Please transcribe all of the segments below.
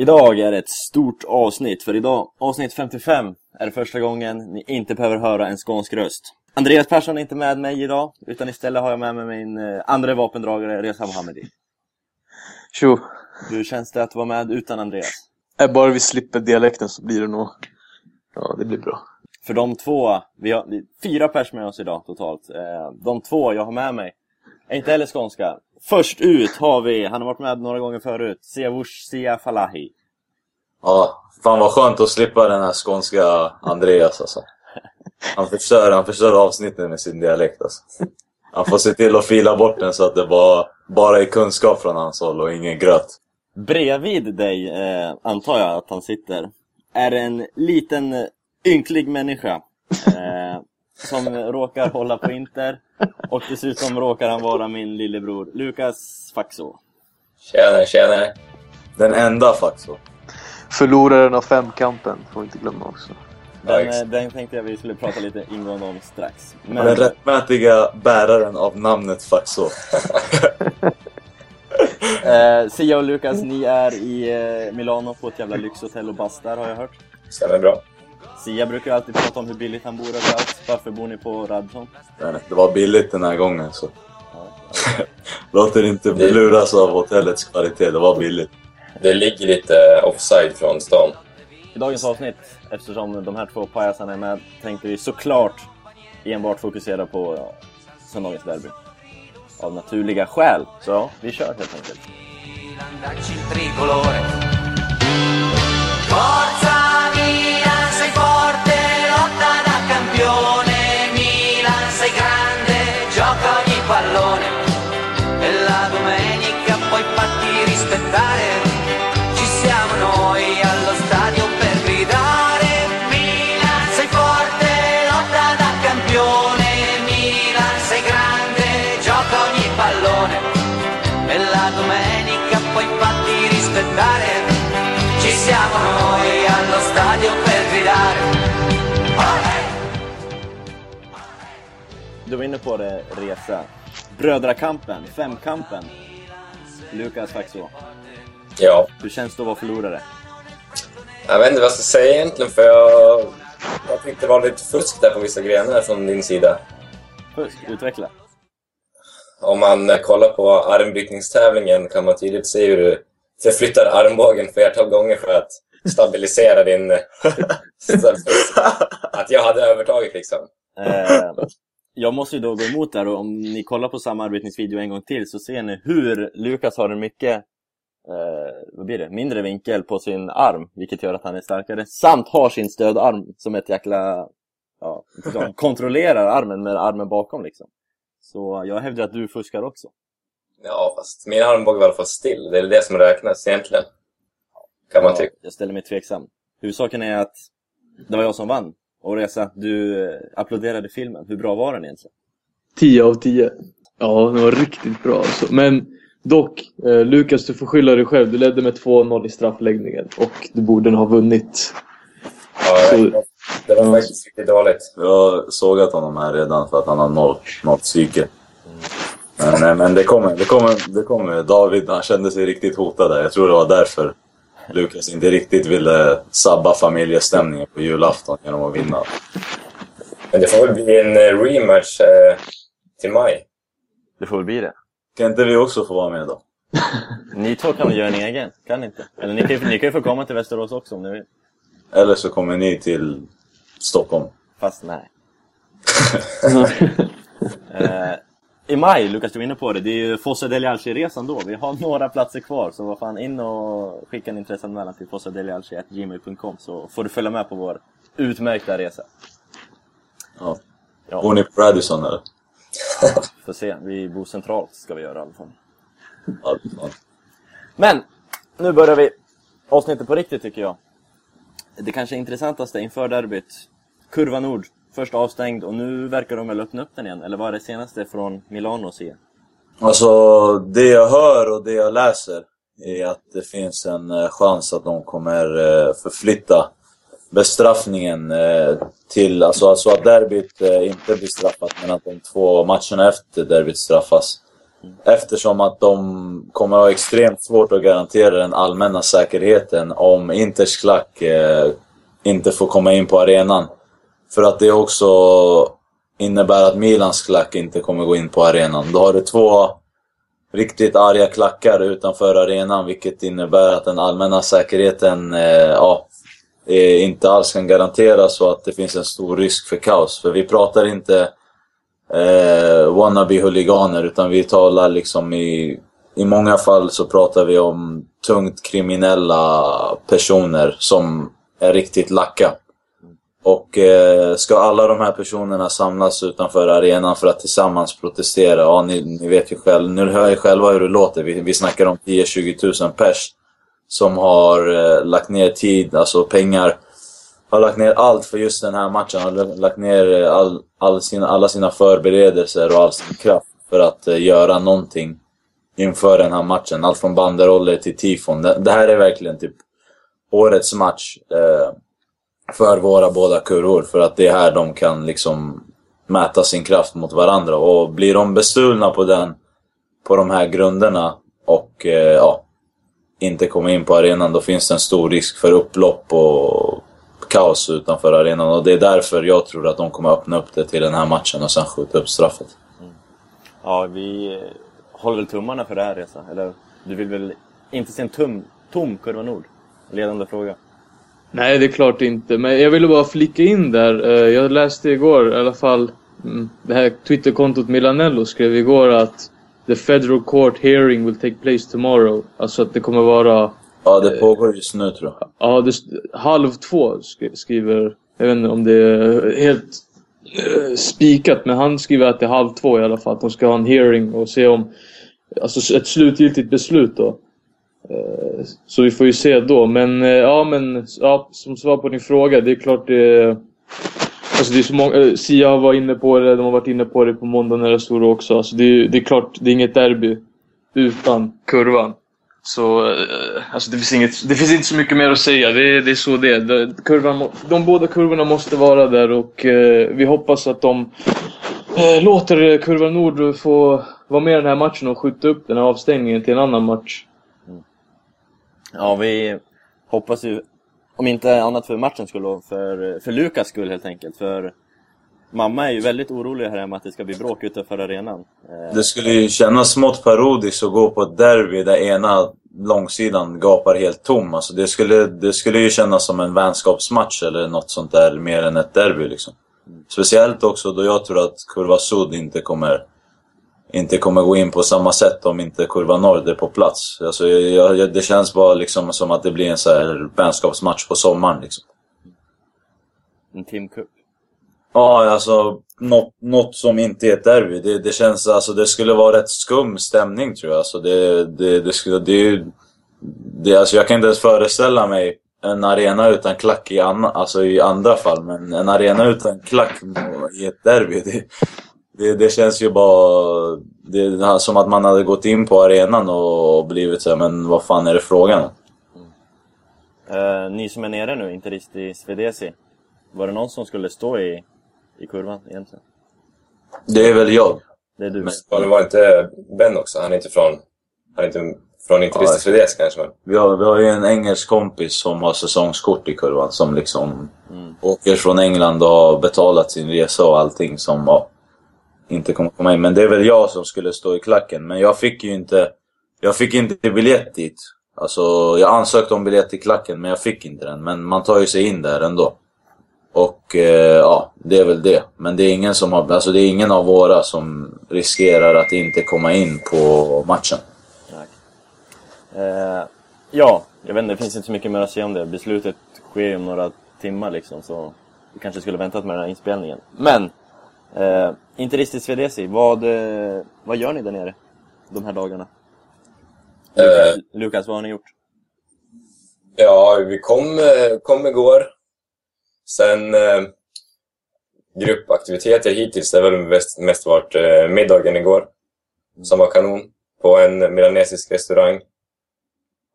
Idag är det ett stort avsnitt, för idag, avsnitt 55, är det första gången ni inte behöver höra en skånsk röst. Andreas Persson är inte med mig idag, utan istället har jag med mig min eh, andra vapendragare, Reza Mohammedi. Tjo. Hur känns det att vara med utan Andreas? Är bara vi slipper dialekten så blir det nog... Ja, det blir bra. För de två, vi har vi, har fyra pers med oss idag totalt. Eh, de två jag har med mig är inte heller skånska. Först ut har vi, han har varit med några gånger förut, Siavush Sia Falahi. Ja, fan vad skönt att slippa den här skånska Andreas alltså. Han förstör, han förstör avsnittet med sin dialekt alltså. Han får se till att fila bort den så att det bara, bara är kunskap från hans håll och ingen gröt. Bredvid dig, eh, antar jag att han sitter, är en liten ynklig människa. Eh, som råkar hålla på Inter. Och dessutom råkar han vara min lillebror, Lukas Faxo. Tjena, tjena. Den enda Faxo. Förloraren av femkampen, får vi inte glömma också. Den, den tänkte jag vi skulle prata lite ingående om strax. Den Men rättmätiga bäraren av namnet Faxo. eh, Sia och Lukas, ni är i eh, Milano på ett jävla lyxhotell och bastar har jag hört. Stämmer bra. Sia brukar alltid prata om hur billigt han bor överallt. Varför bor ni på Radisson? Det var billigt den här gången så. Låt er inte bli luras av hotellets kvalitet, det var billigt. Det ligger lite offside från stan. I dagens avsnitt, eftersom de här två pajasarna är med, tänkte vi såklart enbart fokusera på ja, söndagens derby. Av naturliga skäl. Så ja, vi kör helt enkelt. 여 var inne på det, Resa. Brödrakampen, femkampen. Lukas Faxå, Ja, hur känns det att vara förlorare? jag vet inte vad jag ska säga egentligen för jag, jag tyckte det var lite fusk där på vissa grenar från din sida. Fusk, utveckla. Om man eh, kollar på armbrytningstävlingen kan man tydligt se hur du förflyttar armbågen flertal gånger för att stabilisera din... eh, att jag hade övertaget liksom. Jag måste ju då gå emot där och om ni kollar på samma arbetningsvideo en gång till så ser ni hur Lukas har en mycket eh, vad blir det? mindre vinkel på sin arm, vilket gör att han är starkare. Samt har sin stödarm som ett jäkla... Ja, de kontrollerar armen med armen bakom liksom. Så jag hävdar att du fuskar också. Ja, fast min armbåge var i alla fall still. Det är det som räknas egentligen. Kan man Ja, tycka. jag ställer mig tveksam. Huvudsaken är att det var jag som vann. Och Reza, du eh, applåderade filmen. Hur bra var den egentligen? 10 av 10. Ja, det var riktigt bra alltså. Men dock, eh, Lukas du får skylla dig själv. Du ledde med 2-0 i straffläggningen och du borde ha vunnit. Ja, Så- det var faktiskt riktigt dåligt. Jag har sågat honom här redan för att han har noll, noll psyke. Men, men det kommer, det kommer, det kommer. David, han kände sig riktigt hotad där. Jag tror det var därför Lukas inte riktigt ville sabba familjestämningen på julafton genom att vinna. Men det får väl bli en eh, rematch eh, till maj. Det får väl bli det. Kan inte vi också få vara med då? Ni två kan väl göra en egen? Kan ni inte? Eller ni kan, ju- ni kan ju få komma till Västerås också om ni vill. Eller så kommer ni till Stockholm. Fast nej. Eh, I maj, Lukas du var inne på det, det är ju Fossa del Alci-resan då. Vi har några platser kvar, så vad fan in och skicka en intresseanmälan till fossadelialci.gmail.com så får du följa med på vår utmärkta resa. Ja. Ja. Bor ni på Radisson eller? Får se, vi bor centralt ska vi göra i alla fall. Ja. Men, nu börjar vi avsnittet på riktigt tycker jag. Det kanske intressantaste inför derbyt. Kurva Nord, först avstängd och nu verkar de väl öppna upp den igen. Eller vad är det senaste från Milano se? Alltså, det jag hör och det jag läser är att det finns en eh, chans att de kommer eh, förflytta bestraffningen eh, till, alltså, alltså att derbyt inte blir straffat men att de två matcherna efter derbyt straffas. Eftersom att de kommer ha extremt svårt att garantera den allmänna säkerheten om Inters klack inte får komma in på arenan. För att det också innebär att Milans klack inte kommer gå in på arenan. Då har du två riktigt arga klackar utanför arenan vilket innebär att den allmänna säkerheten eh, ja, eh, inte alls kan garanteras och att det finns en stor risk för kaos. För vi pratar inte eh, wannabe-huliganer utan vi talar liksom i, i många fall så pratar vi om tungt kriminella personer som är riktigt lacka. Och eh, ska alla de här personerna samlas utanför arenan för att tillsammans protestera, ja ni, ni vet ju själv, nu hör ju själva hur det låter, vi, vi snackar om 10-20 000 pers som har eh, lagt ner tid, alltså pengar, har lagt ner allt för just den här matchen, har lagt ner eh, all, all sina, alla sina förberedelser och all sin kraft för att eh, göra någonting inför den här matchen. Allt från banderoller till tifon. Det, det här är verkligen typ årets match. Eh, för våra båda kurvor. För att det är här de kan liksom mäta sin kraft mot varandra. Och blir de bestulna på den, på de här grunderna och eh, ja, inte kommer in på arenan, då finns det en stor risk för upplopp och kaos utanför arenan. Och det är därför jag tror att de kommer öppna upp det till den här matchen och sen skjuta upp straffet. Ja, vi håller väl tummarna för det här Reza. Eller du vill väl inte se en tum, tom Kurva Nord? Ledande fråga. Nej, det är klart inte. Men jag ville bara flika in där. Eh, Jag läste igår, i alla fall, mm, det här Twitterkontot Milanello skrev igår att the federal court hearing will take place tomorrow. Alltså att det kommer vara, Ja, det pågår just nu tror jag. ja, det, halv två sk- skriver, jag vet inte om det är helt eh, spikat, men han skriver att det är halv två i alla fall. Att de ska ha en hearing och se om, alltså ett slutgiltigt beslut då. Eh, så vi får ju se då. Men eh, ja, men ja, som svar på din fråga. Det är klart det... Alltså det är så många, eh, Sia var inne på det, de har varit inne på det på måndag när det stod också. Alltså det, är, det är klart, det är inget derby utan kurvan. Så alltså det, finns inget, det finns inte så mycket mer att säga. Det, är- det är så det är. De, kurvan, de båda kurvorna måste vara där och eh, vi hoppas att de eh, låter kurva Nord få vara med i den här matchen och skjuta upp den här avstängningen till en annan match. Ja, vi hoppas ju, om inte annat för matchens skull för, för Lukas skull helt enkelt. För mamma är ju väldigt orolig här hemma att det ska bli bråk utanför arenan. Eh, Det skulle ju kännas smått parodiskt att gå på ett derby där ena långsidan gapar helt tom. Alltså det, skulle, det skulle ju kännas som en vänskapsmatch eller något sånt där mer än ett derby. Liksom. Speciellt också då jag tror att Kurva Sud inte kommer, inte kommer gå in på samma sätt om inte Kurva Nord är på plats. Alltså jag, jag, det känns bara liksom som att det blir en så här vänskapsmatch på sommaren. Liksom. En Team Cup. Ja, alltså något, något som inte är ett derby. Det, det känns, alltså det skulle vara rätt skum stämning tror jag. Alltså det, det, det skulle, det, det, alltså jag kan inte ens föreställa mig en arena utan klack i, anna, alltså i andra fall. Men en arena utan klack i ett derby, det, det, det känns ju bara det är som att man hade gått in på arenan och blivit så här, men vad fan är det frågan om? Eh, ni som är nere nu, interist i Svedesi. Var det någon som skulle stå i, i kurvan egentligen? Det är väl jag. Det är du. Men- Ja, det var inte Ben också? Han är inte från... Han är inte från Interist Ja, kanske, men... Vi har, vi har ju en engelsk kompis som har säsongskort i kurvan som liksom Mm. åker från England och har betalat sin resa och allting som ja, inte kommer komma in. Men det är väl jag som skulle stå i klacken. Men jag fick ju inte, jag fick inte biljett dit. Alltså, jag ansökte om biljett till klacken men jag fick inte den. Men man tar ju sig in där ändå. Och eh, ja, det är väl det. Men det är ingen som har, alltså det är ingen av våra som riskerar att inte komma in på matchen. Eh, ja, jag vet inte, det finns inte så mycket mer att säga om det. Beslutet sker ju om några timmar liksom, så vi kanske skulle väntat med den här inspelningen. Men! Eh, interist i Svedesi, vad, eh, vad gör ni där nere? De här dagarna? Lukas, Lukas vad har ni gjort? Ja, vi kom, eh, kom igår. Sen eh, gruppaktiviteter hittills, det har väl mest, mest varit eh, middagen igår. Som var kanon. På en milanesisk restaurang.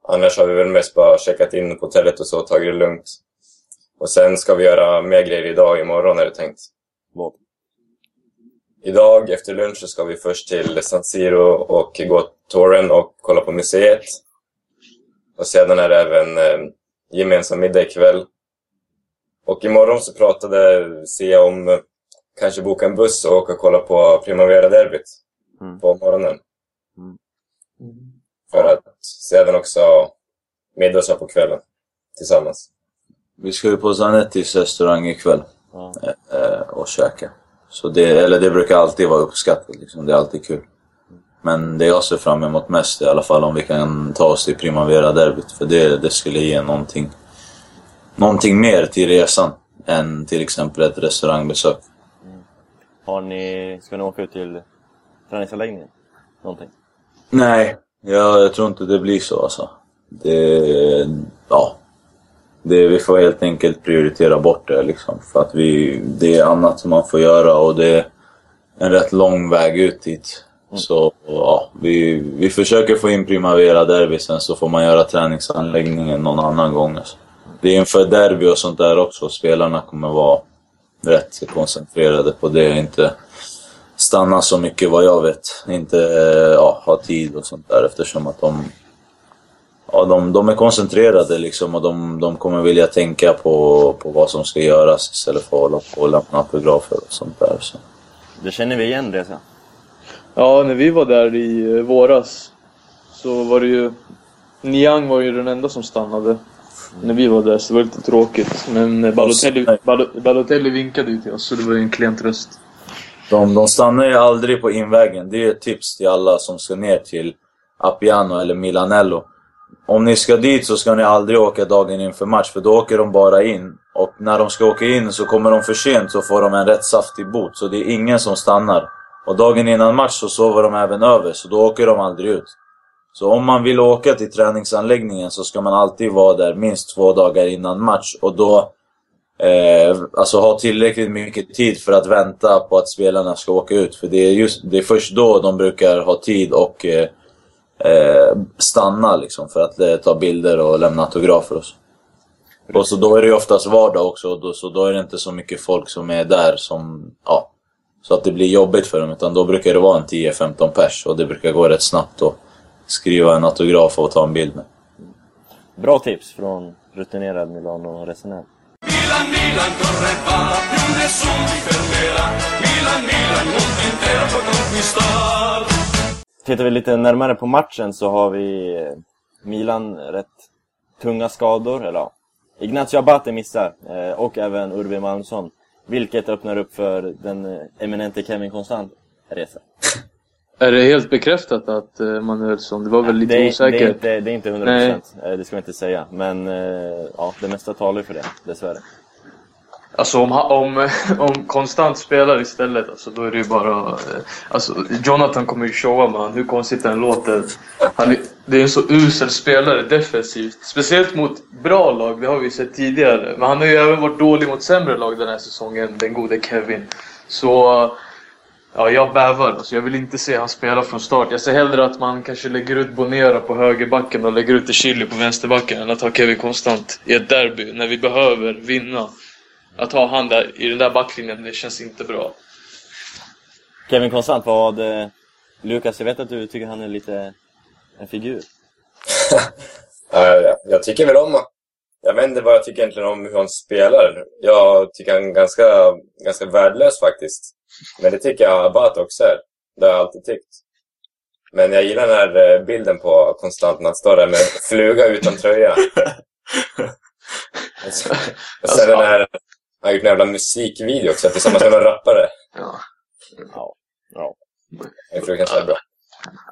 Annars har vi väl mest bara checkat in på hotellet och så, tagit det lugnt. Och sen ska vi göra mer grejer idag imorgon är det tänkt. Vad? Idag efter lunch så ska vi först till San Siro och gå touren och kolla på museet. Och sedan är det även eh, gemensam middag ikväll. Och imorgon så pratade Sia om eh, kanske boka en buss och åka och kolla på Primavera-derbyt Mm. på morgonen. Mm. För att sedan också middagsha på kvällen tillsammans. Vi ska ju på Zanettis restaurang ikväll eh, och käka. Så det, eller det brukar alltid vara uppskattat liksom. Det är alltid kul. Men det jag ser fram emot mest är i alla fall om vi kan ta oss till Primavera-derbyt. För det, det skulle ge någonting, någonting mer till resan än till exempel ett restaurangbesök. Har ni, ska ni åka ut till träningsanläggningen? Någonting? Nej, jag, jag tror inte det blir så alltså. Det, ja. Det, vi får helt enkelt prioritera bort det liksom. För att vi, det är annat som man får göra och det är en rätt lång väg ut dit. Så ja, vi, vi försöker få in Primavera derby sen så får man göra träningsanläggningen någon annan gång. Alltså. Det är inför derby och sånt där också. Spelarna kommer vara rätt koncentrerade på det. Inte stanna så mycket vad jag vet. Inte eh, ja, ha tid och sånt där eftersom att de Ja, de, de är koncentrerade liksom och de, de kommer vilja tänka på, på vad som ska göras istället för att hålla på och lämna autografer och sånt där. Så. Det känner vi igen Reza. Ja, när vi var där i eh, våras så var det ju... Niang var ju den enda som stannade när vi var där, så det var lite tråkigt. Men eh, Balotelli, Balo- Balotelli vinkade ju till oss, så det var ju en klen tröst. De, de stannar ju aldrig på invägen. Det är ett tips till alla som ska ner till Appiano eller Milanello. Om ni ska dit så ska ni aldrig åka dagen inför match, för då åker de bara in. Och när de ska åka in så kommer de för sent så får de en rätt saftig bot. Så det är ingen som stannar. Och dagen innan match så sover de även över, så då åker de aldrig ut. Så om man vill åka till träningsanläggningen så ska man alltid vara där minst två dagar innan match. Och då eh, alltså ha tillräckligt mycket tid för att vänta på att spelarna ska åka ut. För det är, just, det är först då de brukar ha tid och eh, eh, stanna liksom för att eh, ta bilder och lämna autografer och så. Och så då är det ju oftast vardag också, och då, så då är det inte så mycket folk som är där som, ja, så att det blir jobbigt för dem. Utan då brukar det vara en 10-15 pers och det brukar gå rätt snabbt att skriva en autograf och ta en bild med. Bra tips från rutinerad Milano-resenär. Milan, Milan, corre va, più nessuno fermerà. Milan, Milan, mondo intero può conquistar. Tittar vi lite närmare på matchen så har vi eh, Milan rätt tunga skador, eller ja. Ignacio Abate missar eh, och även Urbi Malmsson. Vilket öppnar upp för den eh, eminente Kevin Konstant resa. Är det helt bekräftat att Manuelsson, det var väl lite det, är- Det är, osäkert? inte, det är inte 100%, eh, det ska vi inte säga. Men ja, det mesta talar ju för det, dessvärre. Alltså om, om, om konstant spelar istället, alltså, då är det ju bara... Eh, alltså, Jonathan kommer ju showa med hur konstigt den låter. Han är, det är en så usel spelare defensivt. Speciellt mot bra lag, det har vi sett tidigare. Men han har ju även varit dålig mot sämre lag den här säsongen, den gode Kevin. Så... Ja, jag bävar. Alltså, jag vill inte se han spela från start. Jag ser hellre att man kanske lägger ut Bonera på högerbacken och lägger ut Chili på vänsterbacken än att ha Kevin konstant i ett derby när vi behöver vinna. Att ha han där i den där backlinjen, det känns inte bra. Kevin Konstant, vad... Eh, Lukas, jag vet att du tycker han är lite en figur. Ja, jag, tycker väl om Jag vet inte vad jag tycker egentligen om hur han spelar. Jag tycker han är ganska, ganska värdelös faktiskt. Men det tycker jag Abate också är. Det har jag alltid tyckt. Men jag gillar den här eh, bilden på konstant när han står där med fluga utan tröja. Och sen den här, han har gjort en jävla musikvideo också tillsammans med någon rappare. Ja. Ja. ja. Det är fruktansvärt bra.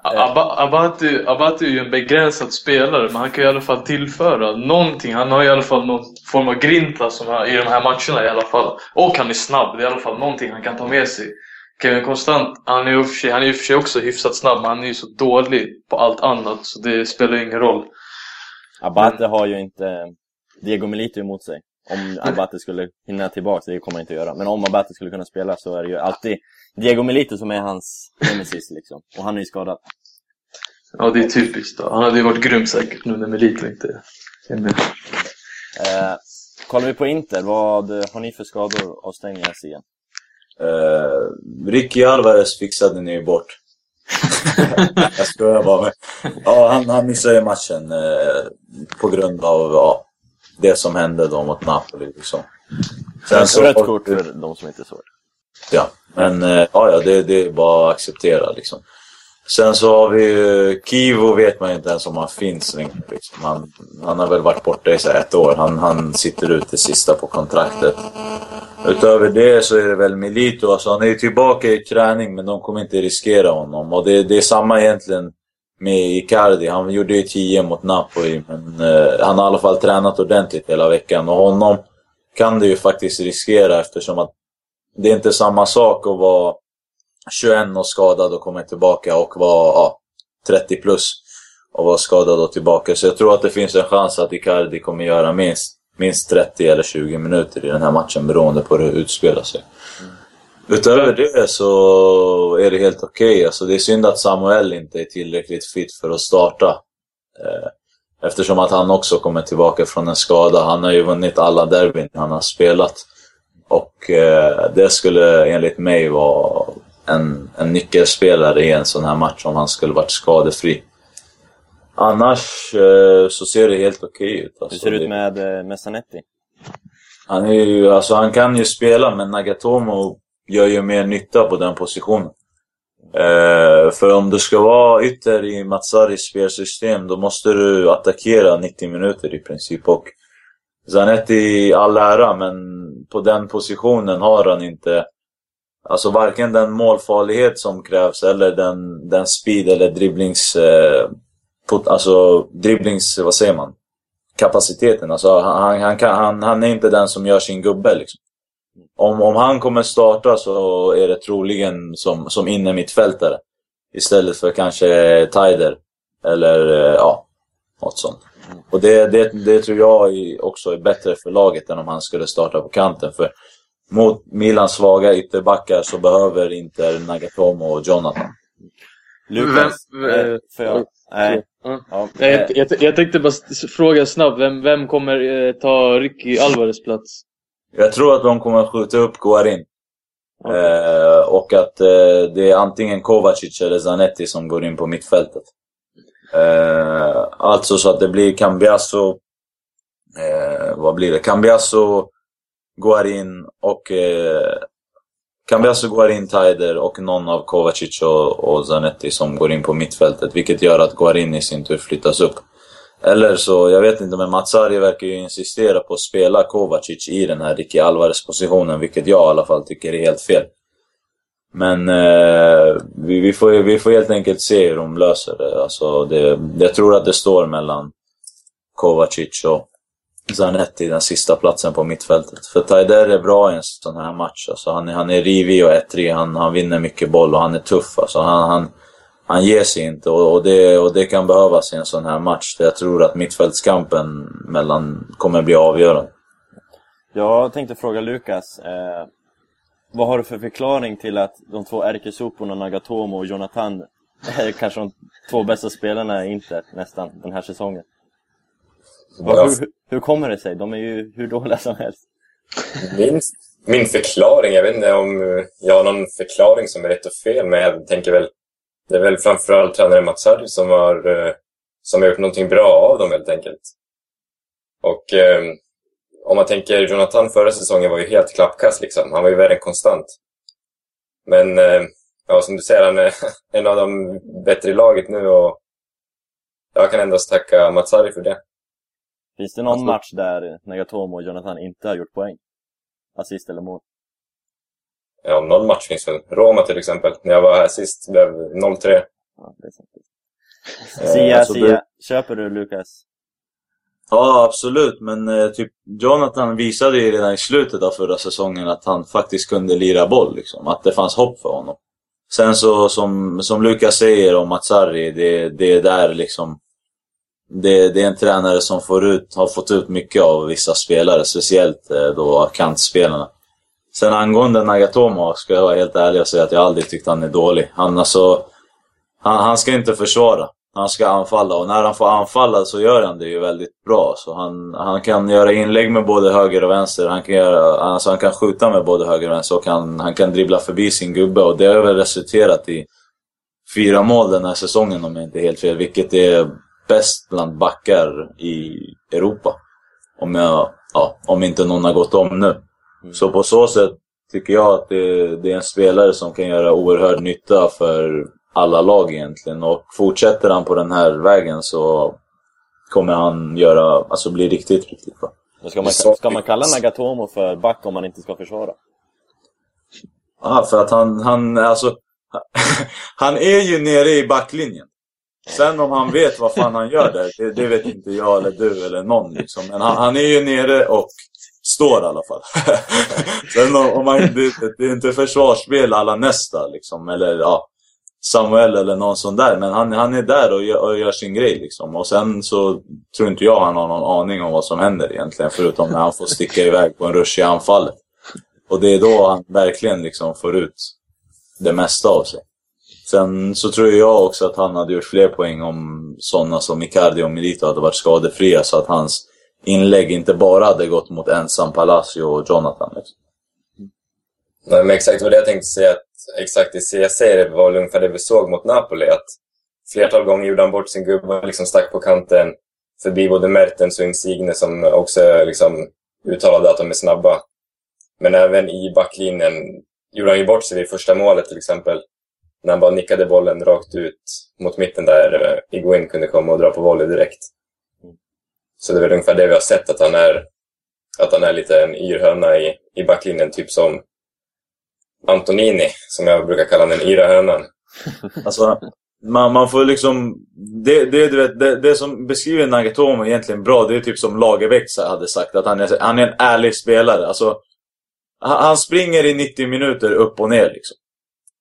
Abba- Abate Abate är ju en begränsad spelare, men han kan i alla fall tillföra någonting. Han har i alla fall någon form av grinta som är, i de här matcherna i alla fall. Och han är snabb, det är i alla fall någonting han kan ta med sig. Kevin Konstant, han är ju i och för sig- han är för sig också hyfsat snabb, men han är ju så dålig på allt annat så det spelar ju ingen roll. Abate har ju inte Diego Milito emot sig. Om Abate skulle hinna tillbaka, det kommer han inte göra. Men om Abate skulle kunna spela så är det ju alltid Diego Milito som är hans nemesis liksom. Och han är ju skadad. Ja, det är typiskt. Då. Han hade ju varit grym säkert nu när Melito inte är med. Eh, kollar vi på Inter, vad har ni för skador avstängningar Sia? Eh, Ricky Alvarez fixade ni ju bort. jag skojar bara. Men, ja, han, han missade ju matchen eh, på grund av ja, det som hände då mot Napoli. Liksom. Sen så, rött kort för de som inte såg det. Ja, men eh, ja, ja, det, det är bara att acceptera liksom. Sen så har vi ju Kivo vet man inte ens om han finns längre. Liksom. Han, han har väl varit borta i så ett år. Han, han sitter ut det sista på kontraktet. Utöver det så är det väl Milito. Alltså han är ju tillbaka i träning men de kommer inte riskera honom. Och det, det är samma egentligen med Icardi. Han gjorde ju 10 mot Napoli men eh, han har i alla fall tränat ordentligt hela veckan. Och honom kan det ju faktiskt riskera eftersom att det är inte samma sak att vara 21 och skadad och komma tillbaka och vara ja, 30 plus och vara skadad och tillbaka. Så jag tror att det finns en chans att Icardi kommer göra minst, minst 30 eller 20 minuter i den här matchen beroende på hur det utspelar sig. Mm. Utöver det så är det helt okej. Okay. Alltså det är synd att Samuel inte är tillräckligt fit för att starta. Eh, eftersom att han också kommer tillbaka från en skada. Han har ju vunnit alla derbyn han har spelat. Och eh, det skulle enligt mig vara en, en nyckelspelare i en sån här match om han skulle varit skadefri. Annars eh, så ser det helt okej ut. Alltså, Hur ser det ut med, med Zanetti? Han, är ju, alltså, han kan ju spela, men Nagatomo gör ju mer nytta på den positionen. Eh, för om du ska vara ytter i Matsaris spelsystem, då måste du attackera 90 minuter i princip. Och Zanetti all ära, men på den positionen har han inte Alltså varken den målfarlighet som krävs eller den, den speed eller dribblings... Eh, put, alltså dribblings... Vad säger man? Kapaciteten. Alltså han, han, kan, han, han är inte den som gör sin gubbe liksom. Om, om han kommer starta så är det troligen som, som inne mittfältare. Istället för kanske Tider. Eller eh, ja, något sånt. Och det, det, det tror jag också är bättre för laget än om han skulle starta på kanten. För mot Milans svaga ytterbackar så behöver inte Nagatomo och Jonathan. Lukas, vem, för jag, nej. Ja. jag, jag, jag tänkte bara fråga snabbt, vem, vem kommer eh, ta Ricky Alvarez plats? Jag tror att de kommer skjuta upp Guarin. Okay. Eh, och att eh, det är antingen Kovacic eller Zanetti som går in på mittfältet. Eh, alltså så att det blir Cambiasso, eh, vad blir det? Cambiasso, Guarin och eh, Cambiasso, Guarin, Taider och någon av Kovacic och, och Zanetti som går in på mittfältet. Vilket gör att Guarin i sin tur flyttas upp. Eller så, jag vet inte, men Matsari verkar ju insistera på att spela Kovacic i den här Ricky Alvarez-positionen, vilket jag i alla fall tycker är helt fel. Men eh, vi, vi, får, vi får helt enkelt se hur de löser det. Alltså det. Jag tror att det står mellan Kovacic och Zanetti den sista platsen på mittfältet. För Taider är bra i en sån här match. Alltså han, är, han är rivig och ettrig, han, han vinner mycket boll och han är tuff. Alltså han, han, han ger sig inte och, och, det, och det kan behövas i en sån här match. jag tror att mittfältskampen mellan kommer bli avgörande. Jag tänkte fråga Lukas. Eh, vad har du för förklaring till att de två ärkesoporna Nagatomo och Jonathan är kanske de två bästa spelarna i Inter nästan den här säsongen? Ja. Hur, hur kommer det sig? De är ju hur dåliga som helst. Min, min förklaring, jag vet inte om jag har någon förklaring som är rätt och fel, men jag tänker väl det är väl framförallt tränare Mats Harry som har, eh, som har gjort någonting bra av dem helt enkelt. Och eh, om man tänker Jonathan förra säsongen var ju helt klappkast liksom. Han var ju värre än konstant. Men eh, ja, som du säger, han är en av de bättre i laget nu och jag kan endast tacka Mats Harry för det. Finns det någon alltså... match där Nagatomo och Jonathan inte har gjort poäng? Assist eller mål? Ja, någon match finns väl. Roma till exempel. När jag var här sist blev 0-3. Ja, sant. Sia, alltså, Sia. Det... Köper du Lukas? Ja, absolut. Men eh, typ Jonathan visade ju redan i slutet av förra säsongen att han faktiskt kunde lira boll. Liksom. Att det fanns hopp för honom. Sen så som, som Lukas säger om Matsari, det, det är där liksom det, det, är en tränare som får ut, har fått ut mycket av vissa spelare, speciellt eh, då kantspelarna. Sen angående Nagatomo ska jag vara helt ärlig och säga att jag aldrig tyckt han är dålig. Han, alltså, han, han ska inte försvara. han ska anfalla. Och när han får anfalla så gör han det ju väldigt bra. Så han, han kan göra inlägg med både höger och vänster. Han kan, göra, alltså han kan skjuta med både höger och vänster och han, han kan dribbla förbi sin gubbe. Och det har väl resulterat i fyra mål den här säsongen om jag inte är helt fel. Vilket är bäst bland backar i Europa. Om, jag, ja, om inte någon har gått om nu. Så på så sätt tycker jag att det, det är en spelare som kan göra oerhörd nytta för alla lag egentligen. Och fortsätter han på den här vägen så kommer han göra, alltså bli riktigt, riktigt bra. Ska man, ska man kalla Nagatomo för back om man inte ska försvara? Ja, för att han, han, alltså, han är ju nere i backlinjen. Sen om han vet vad fan han gör där, det, det vet inte jag eller du eller någon liksom. Men han, han är ju nere och står i alla fall. Sen om, om man, det, det är inte försvarsspel alla nästa liksom, eller ja, Samuel eller någon sån där. Men han, han är där och gör, och gör sin grej liksom. Och sen så tror inte jag han har någon aning om vad som händer egentligen. Förutom när han får sticka iväg på en rush i anfallet. Och det är då han verkligen liksom får ut det mesta av sig. Sen så tror jag också att han hade gjort fler poäng om sådana som Icardi och Milito hade varit skadefria. Så att hans inlägg inte bara hade gått mot ensam Palacio och Jonathan. Liksom. Nej, men exakt vad det jag tänkte säga. Att exakt i CSC var väl ungefär det vi såg mot Napoli. Att flertal gånger gjorde han bort sin gubbe och liksom stack på kanten förbi både Mertens och Insigne som också liksom uttalade att de är snabba. Men även i backlinjen gjorde han ju bort sig vid första målet till exempel. När han bara nickade bollen rakt ut mot mitten där eh, Iguin kunde komma och dra på volley direkt. Så det är väl ungefär det vi har sett, att han är, att han är lite en yrhöna i, i backlinjen. Typ som Antonini, som jag brukar kalla den yra hönan. Alltså, man, man får liksom... Det, det, du vet, det, det som beskriver Nagatomo egentligen bra, det är typ som Lagerbäck hade sagt. Att han är, han är en ärlig spelare. Alltså, han, han springer i 90 minuter upp och ner liksom.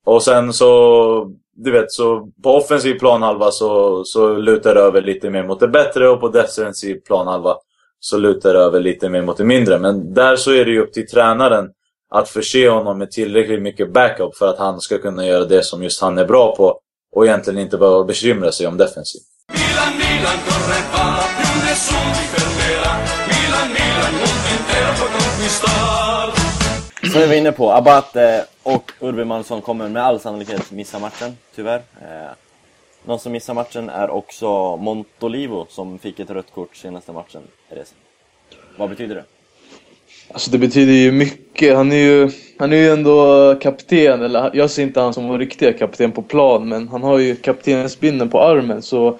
Och sen så... Du vet, så på offensiv planhalva så, så lutar det över lite mer mot det bättre och på defensiv planhalva så lutar det över lite mer mot det mindre. Men där så är det ju upp till tränaren att förse honom med tillräckligt mycket backup för att han ska kunna göra det som just han är bra på och egentligen inte behöva bekymra sig om defensiv. Milan, Milan, corre ti fermerà. Milan, Milan, intero può conquistar. Som vi var inne på, Abate och Urban Mansson kommer med all sannolikhet missa matchen, tyvärr. Eh, någon som missar matchen är också Montolivo som fick ett rött kort senaste matchen. Vad betyder det? Alltså det betyder ju mycket. Han är ju, han är ju ändå kapten, eller jag ser inte han som vår riktiga kapten på plan, men han har ju kaptensbindeln på armen. Så,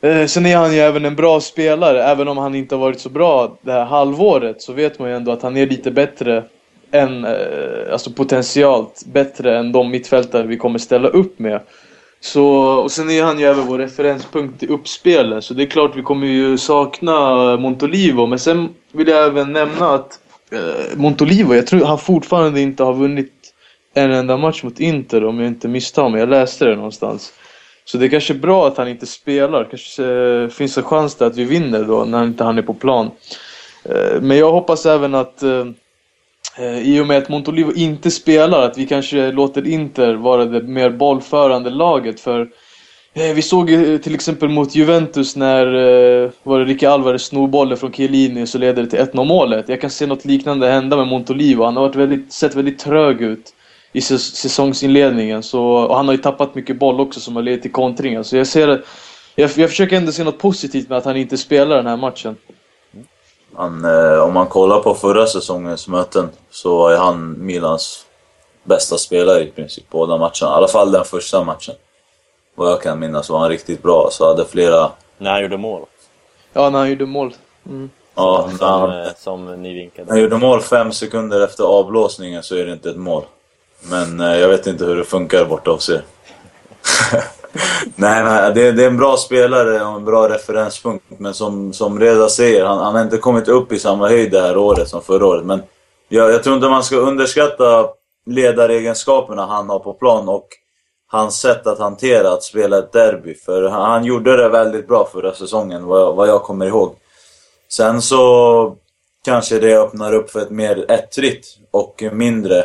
eh, sen är han ju även en bra spelare, även om han inte har varit så bra det här halvåret så vet man ju ändå att han är lite bättre en, eh, alltså potentialt bättre än de mittfältare vi kommer ställa upp med. Så, och sen är han ju även vår referenspunkt i uppspelet, så det är klart vi kommer ju sakna Montolivo. Men sen vill jag även nämna att eh, Montolivo, jag tror han fortfarande inte har vunnit en enda match mot Inter om jag inte misstar mig. Jag läste det någonstans. Så det är kanske är bra att han inte spelar. Kanske eh, finns en chans där att vi vinner då när inte han är på plan. Eh, men jag hoppas även att eh, Eh, i och med att Montolivo inte spelar, att vi kanske låter Inter vara det mer bollförande laget. För eh, vi såg ju eh, till exempel mot Juventus när var det Ricky Alvarez snor bollen från Chiellini så leder det till 1-0 målet. Jag kan se något liknande hända med Montolivo. Han har varit väldigt, sett väldigt trög ut i säsongsinledningen. Så, och han har ju tappat mycket boll också som har lett till kontringar. Så jag ser jag, jag försöker ändå se något positivt med att han inte spelar den här matchen. Han, eh, om man kollar på förra säsongens möten så var ju han Milans bästa spelare i princip båda matcherna. I alla fall den första matchen. Vad jag kan minnas var han riktigt bra. Så hade flera... När han gjorde mål. Ja, när han gjorde mål. Mm. Ja, när Som, han, eh, som ni vinkade. han gjorde mål fem sekunder efter avblåsningen så är det inte ett mål. Men eh, jag vet inte hur det funkar borta hos er. nej, nej det, det är en bra spelare och en bra referenspunkt. Men som, som Reda säger, han, han har inte kommit upp i samma höjd det här året som förra året. Men jag, jag tror inte man ska underskatta ledaregenskaperna han har på plan och hans sätt att hantera att spela ett derby. För han, han gjorde det väldigt bra förra säsongen, vad jag, vad jag kommer ihåg. Sen så kanske det öppnar upp för ett mer ettrigt och mindre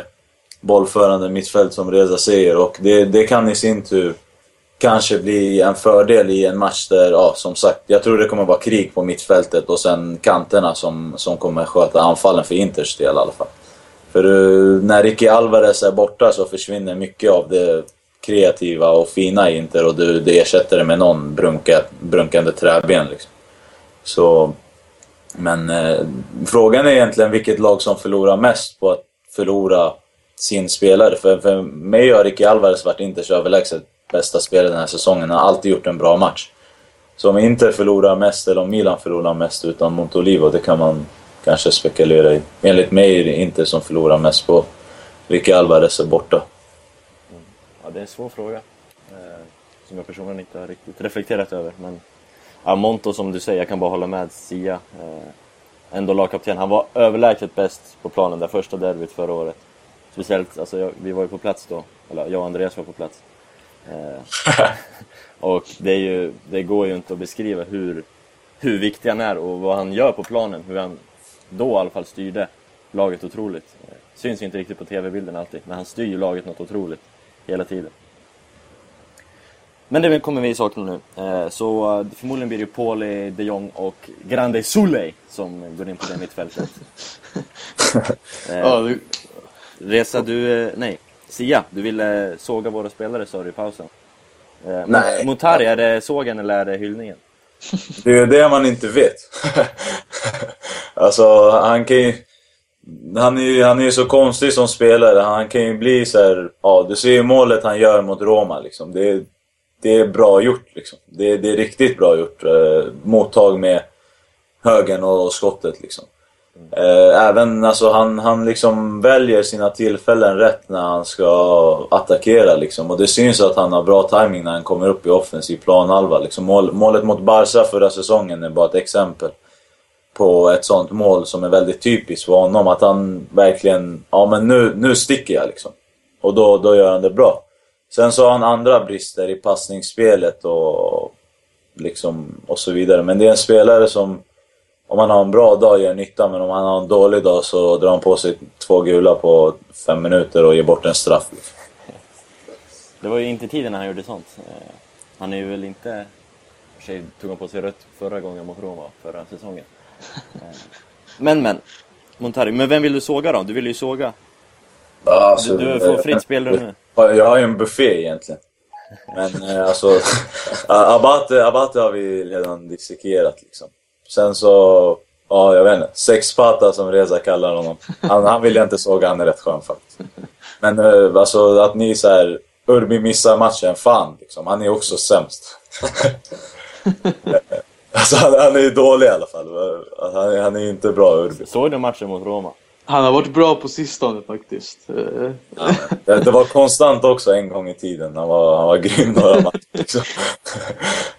bollförande mittfält som Reza säger och det, det kan i sin tur kanske bli en fördel i en match där, ja som sagt, jag tror det kommer vara krig på mittfältet och sen kanterna som, som kommer sköta anfallen för Inters del i alla fall. För uh, när Ricky Alvarez är borta så försvinner mycket av det kreativa och fina i Inter och du, det ersätter det med någon brunka, brunkande träben liksom. Så, men eh, frågan är egentligen vilket lag som förlorar mest på att förlora sin spelare. För, för mig har Ricky Alvarez varit Inters överlägset bästa spelare den här säsongen. Han har alltid gjort en bra match. Så om Inter förlorar mest eller om Milan förlorar mest utan Montolivo, det kan man kanske spekulera i. Enligt mig är det Inter som förlorar mest på Ricky Alvarez är borta. Ja, det är en svår fråga. Eh, som jag personligen inte har riktigt reflekterat över. Men ja, Monto som du säger, jag kan bara hålla med Sia. Eh, ändå lagkapten. Han var överlägset bäst på planen det första derbyt förra året. Speciellt, alltså jag, vi var ju på plats då. Eller jag och Andreas var på plats. Eh, och det, är ju, det går ju inte att beskriva hur, hur viktig han är och vad han gör på planen. Hur han då i alla fall styrde laget otroligt. Eh, syns inte riktigt på TV-bilden alltid, men han styr ju laget något otroligt hela tiden. Men det kommer vi sakna nu. Eh, så förmodligen blir det ju Pauli, de Jong och Grande Suley som går in på det mittfältet. Resa, du... Nej. Sia, du ville såga våra spelare sa du i pausen. Eh, Nej. Motari, är det sågen eller är det hyllningen? Det är det man inte vet. alltså, han kan ju... Han är ju han är så konstig som spelare. Han kan ju bli så här, Ja, du ser ju målet han gör mot Roma liksom. Det är, det är bra gjort liksom. Det är, det är riktigt bra gjort. Eh, mottag med högen och skottet liksom. Eh, även alltså han, han liksom väljer sina tillfällen rätt när han ska attackera liksom. Och det syns att han har bra timing när han kommer upp i offensiv planhalva. Liksom mål, målet mot Barca förra säsongen är bara ett exempel på ett sånt mål som är väldigt typiskt för honom. Att han verkligen, ja men nu, nu sticker jag liksom. Och då, då gör han det bra. Sen så har han andra brister i passningsspelet och liksom och så vidare. Men det är en spelare som om han har en bra dag gör nytta, men om han har en dålig dag så drar han på sig två gula på fem minuter och ger bort en straff. Det var ju inte tiden när han gjorde sånt. Eh, Han är ju väl inte... i sig tog han på sig rött förra gången mot Roma, förra säsongen. Eh, Men men, Montari, men vem vill du såga då? Du vill ju såga. Alltså, Du, du får fritt spelrum nu. Jag har ju en buffé egentligen. Men eh, alltså, Abate, Abate har vi redan dissekerat liksom. Sen så, ja jag vet inte, sexpata som Reza kallar honom. Han, han vill jag inte såga, han är rätt skön faktiskt. Men eh, alltså att ni så här, Urbi missar matchen, fan liksom. Han är också sämst. alltså han, han är ju dålig i alla fall. Han, är- han är inte bra Urbi. Såg du matchen mot Roma? Han har varit bra på sistone faktiskt. Eh, Det, det var konstant också en gång i tiden. Han var, han var grym några matcher. Liksom.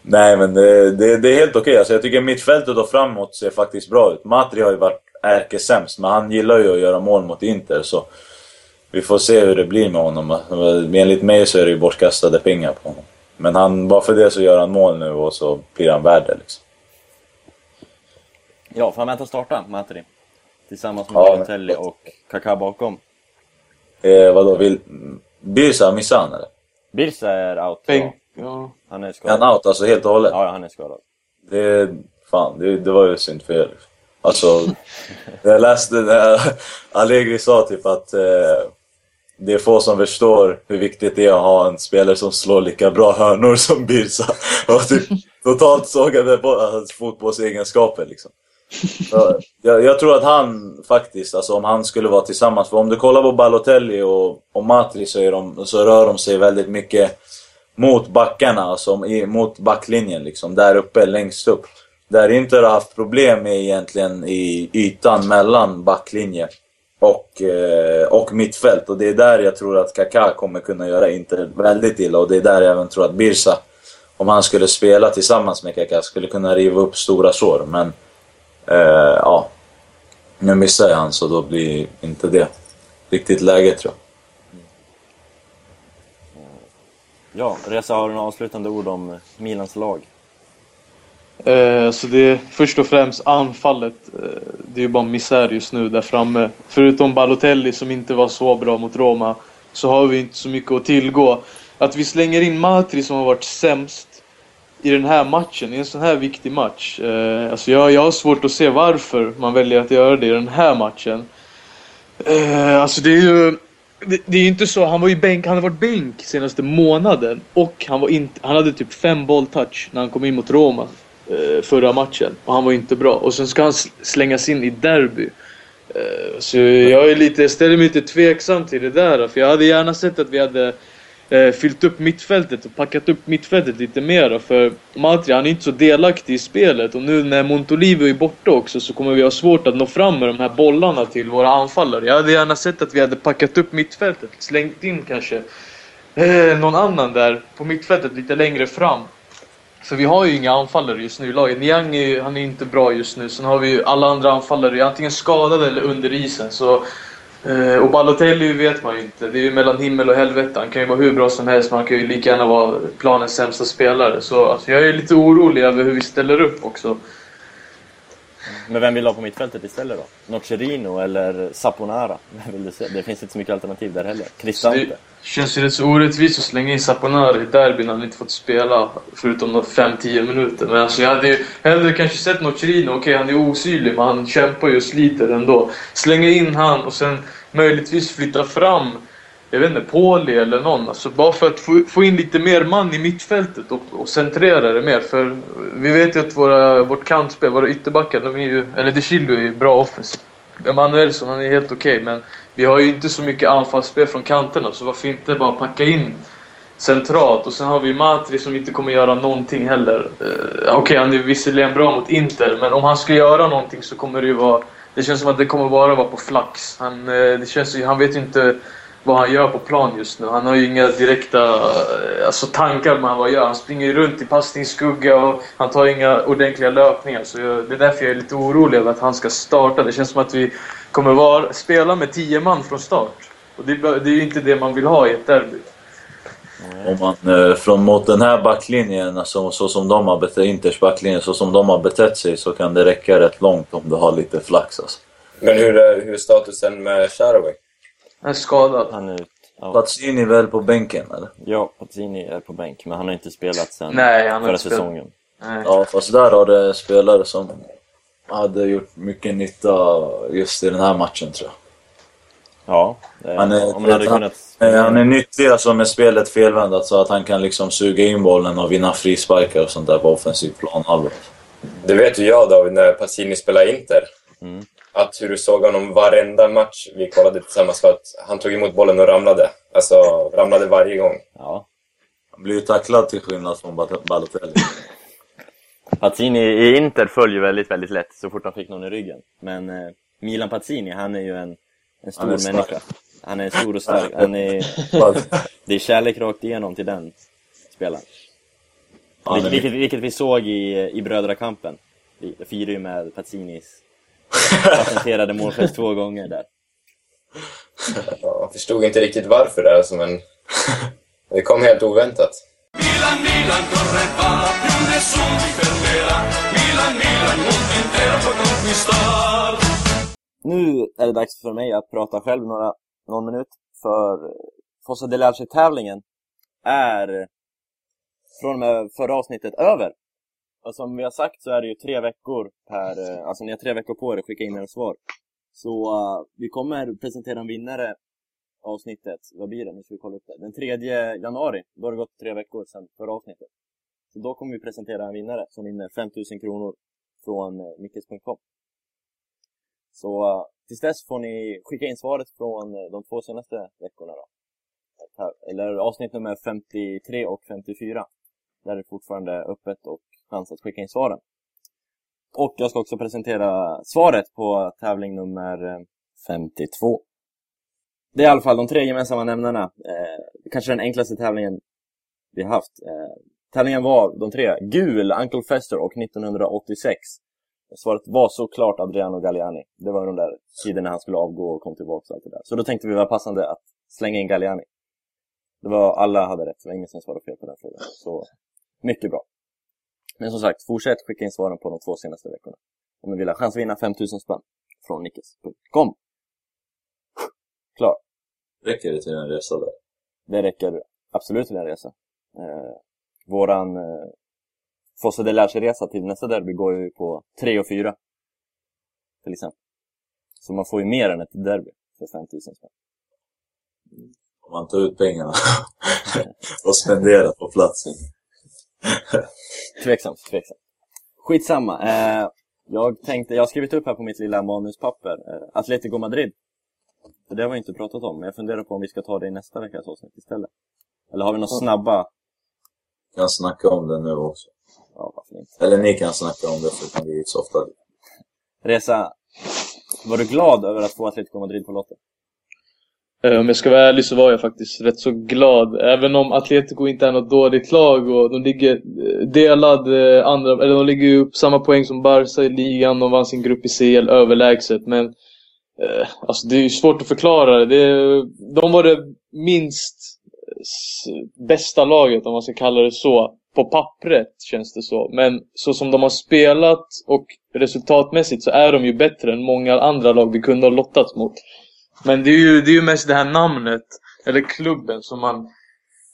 Nej, men det, det, det är helt okej. Alltså, jag tycker mittfältet och framåt ser faktiskt bra ut. Matri har ju varit ärkesämst, men han gillar ju att göra mål mot Inter. Så vi får se hur det blir med honom. Enligt mig så är det ju bortkastade pengar på honom. Men han, bara för det så gör han mål nu och så blir han värd det. Liksom. Ja, får han vänta starta, Matri? Tillsammans med Ja, Balotelli och Kaká bakom. Eh, vadå, vill... Birsa, missade han eller? Birsa är out. Ja, Bänk, ja. han är Är skadad. han out alltså helt och hållet? Ja, han är skadad. Det, fan, det, det var ju synd för er. Alltså, jag läste det Allegri sa typ att eh, det är få som förstår hur viktigt det är att ha en spelare som slår lika bra hörnor som Birsa. Och typ totalt sågade hans fotbollsegenskaper liksom. Jag, jag tror att han faktiskt, alltså om han skulle vara tillsammans, för om du kollar på Balotelli och, och Matri så, är de, så rör de sig väldigt mycket mot backarna, alltså mot backlinjen liksom, där uppe, längst upp. Där Inter har haft problem med egentligen i ytan mellan backlinje och, eh, och mittfält. Och det är där jag tror att Kaká kommer kunna göra Inter väldigt illa. Och det är där jag även tror att Birsa, om han skulle spela tillsammans med Kaká, skulle kunna riva upp stora sår. Men eh, ja, nu missar jag han så då blir inte det riktigt läge tror jag. Ja, Reza, har du några avslutande ord om Milans lag? Eh, så det är först och främst anfallet. Eh, det är ju bara misär just nu där framme. Förutom Balotelli som inte var så bra mot Roma så har vi inte så mycket att tillgå. att vi slänger in Matri som har varit sämst i den här matchen, i en sån här viktig match. Eh, alltså jag, jag har svårt att se varför man väljer att göra det i den här matchen. Eh, alltså det är ju... Det, det är ju inte så, han var ju bänk, han har varit bänk senaste månaden och han var inte, han hade typ fem bolltouch när han kom in mot Roma eh, förra matchen och han var inte bra. Och sen ska han slängas in i derby. Eh, så jag är lite, ställer mig lite tveksam till det där för jag hade gärna sett att vi hade eh, fyllt upp mittfältet och packat upp mittfältet lite mer för Matri han är inte så delaktig i spelet och nu när Montolivo är borta också så kommer vi ha svårt att nå fram med de här bollarna till våra anfallare. Jag hade gärna sett att vi hade packat upp mittfältet, slängt in kanske eh, någon annan där på mittfältet lite längre fram. För vi har ju inga anfallare just nu i laget. Niang är, ju- han är inte bra just nu. Sen har vi ju alla andra anfallare antingen skadade eller under isen. Så, eh, och Balotelli vet man ju inte. Det är ju mellan himmel och helvete. Han kan ju vara hur bra som helst men han kan ju lika gärna vara planens sämsta spelare. Så alltså, jag är lite orolig över hur vi ställer upp också. Men vem vill du ha på mittfältet istället då? Nocerino eller Saponara? Vem vill du se? Det finns inte så mycket alternativ där heller. Så det känns ju rätt så orättvist att slänga in Saponara i derbyn när han inte fått spela förutom 5-10 minuter. Men alltså jag hade ju hellre kanske sett Nocerino. Okej, han är osynlig men han kämpar ju och sliter ändå. Slänga in han och sen möjligtvis flytta fram jag vet inte, Pauli eller någon. Alltså bara för att få, få in lite mer man i mittfältet och, och centrera det mer. För vi vet ju att våra, vårt kantspel, våra ytterbackar, de är ju, eller De Chilio är ju bra offensivt. Emanuelsson, han är helt okej, men vi har ju inte så mycket anfallsspel från kanterna, så varför inte bara packa in centralt? Och sen har vi Matri som inte kommer göra någonting heller. Eh, okej, han är visserligen bra mot Inter, men om han ska göra någonting så kommer det ju vara... Det känns som att det kommer bara vara på flax. Han, eh, det känns, han vet ju inte vad han gör på plan just nu. Han har ju inga direkta eh, alltså, tankar med vad han gör. Han springer ju runt i passningsskugga och han tar inga ordentliga löpningar. Så jag, det är därför jag är lite orolig över att han ska starta. Det känns som att vi kommer vara, spela med 10 man från start. Och det, det är ju inte det man vill ha i ett derby. Om man eh, från mot den här backlinjen, alltså, så som de har betett, Inters backlinje, så som de har betett sig så kan det räcka rätt långt om du har lite flax alltså. Men hur är, hur är statusen med Sharaway? Han är skadad. Han är ut. Ja. Pazzini väl på bänken eller? ja, Pazzini är på bänk, men han har inte spelat sen Nej, han har förra inte spelat. säsongen. Nej. Ja, fast där har det spelare som hade gjort mycket nytta just i den här matchen tror jag. Ja, det, Han är, om man hade han, kunnat... eh, han är nyttig alltså med spelet felvändat så att han kan liksom suga in bollen och vinna frisparkar och sånt där på offensiv planhalva. Det vet ju jag David, när Pacini spelade Inter. Mm. Att hur du såg honom varenda match vi kollade tillsammans för att han tog emot bollen och ramlade. Alltså, ramlade varje gång. Ja. Han blir ju tacklad till skillnad från Bal- Balotelli. Pazzini i Inter föll ju väldigt, väldigt lätt så fort han fick någon i ryggen. Men eh, Milan Pazzini, han är ju en, en stor Han människa. Han är stor och stark. Han är, det är kärlek rakt igenom till den spelaren. Är vilket, vilket vi såg i, i Brödrakampen. Vi firade ju med Pazzinis patenterade målgest två gånger där. Ja, jag förstod inte riktigt varför det, alltså, men det kom helt oväntat. Milan, Milan, corre va, più nessuno ti fermerà. Milan, Milan, mondo intero può conquistar. Nu är det dags för mig att prata själv några, någon minut. För Fossa Delarche-tävlingen är från och med förra avsnittet över. Alltså, och som vi har sagt så är det ju tre veckor per, eh, alltså ni har tre veckor på er att skicka in era svar. Så uh, vi kommer presentera en vinnare avsnittet, vad blir det? Nu ska vi kolla upp det. Den 3 januari, då har det gått tre veckor sedan förra avsnittet. Så då kommer vi presentera en vinnare som vinner 5000 kronor från eh, nickes.com. Så uh, tills dess får ni skicka in svaret från de två senaste veckorna då. Eller avsnitt nummer 53 och 54. Där det fortfarande är öppet och chans att skicka in svaren. Och jag ska också presentera svaret på tävling nummer eh, 52. Det är i alla fall de tre gemensamma nämnarna. Eh, kanske den enklaste tävlingen vi haft. Eh, tävlingen var de tre. Gul, Uncle Fester och 1986. Och Svaret var såklart Adriano Galliani. Det var de där tiderna han skulle avgå och kom tillbaka och allt det där. Så då tänkte vi var passande att slänga in Galliani. Det var, alla hade rätt, det var ingen som svarade fel på den frågan. Så, mycket bra. Men som sagt, fortsätt skicka in svaren på de två senaste veckorna. Om ni vill ha chans att vinna 5000 spänn från nickes.com. Klar. Räcker det till en resa där? Det räcker absolut vilja resa. Eh, våran eh, Fosse de resa till nästa derby går ju på 3 och 4. Till exempel. Så man får ju mer än ett derby för 5000 spänn. Om man tar ut pengarna och spenderar på platsen. Tveksamt, tveksamt. Skitsamma. Eh, jag tänkte, jag har skrivit upp här på mitt lilla manuspapper, eh, Atletico Madrid. För det har vi inte pratat om, men jag funderar på om vi ska ta det i nästa veckas avsnitt istället. Eller har vi några snabba? kan snacka om det nu också. Ja, varför inte? Eller ni kan snacka om det så kan vi softa lite. Resa, var du glad över att få Atletico Madrid på lotten? Eh, om jag ska vara ärlig så var jag faktiskt rätt så glad. Även om Atletico inte är något dåligt lag och de ligger eh, delad eh, andra, eller de ligger ju upp samma poäng som Barca i ligan. De vann sin grupp i CL överlägset. Men eh, alltså det är ju svårt att förklara det. De var det minst bästa laget om man ska kalla det så. På pappret känns det så. Men så som de har spelat och resultatmässigt så är de ju bättre än många andra lag vi kunde ha lottats mot. Men det är ju, det är ju mest det här namnet, eller klubben, som man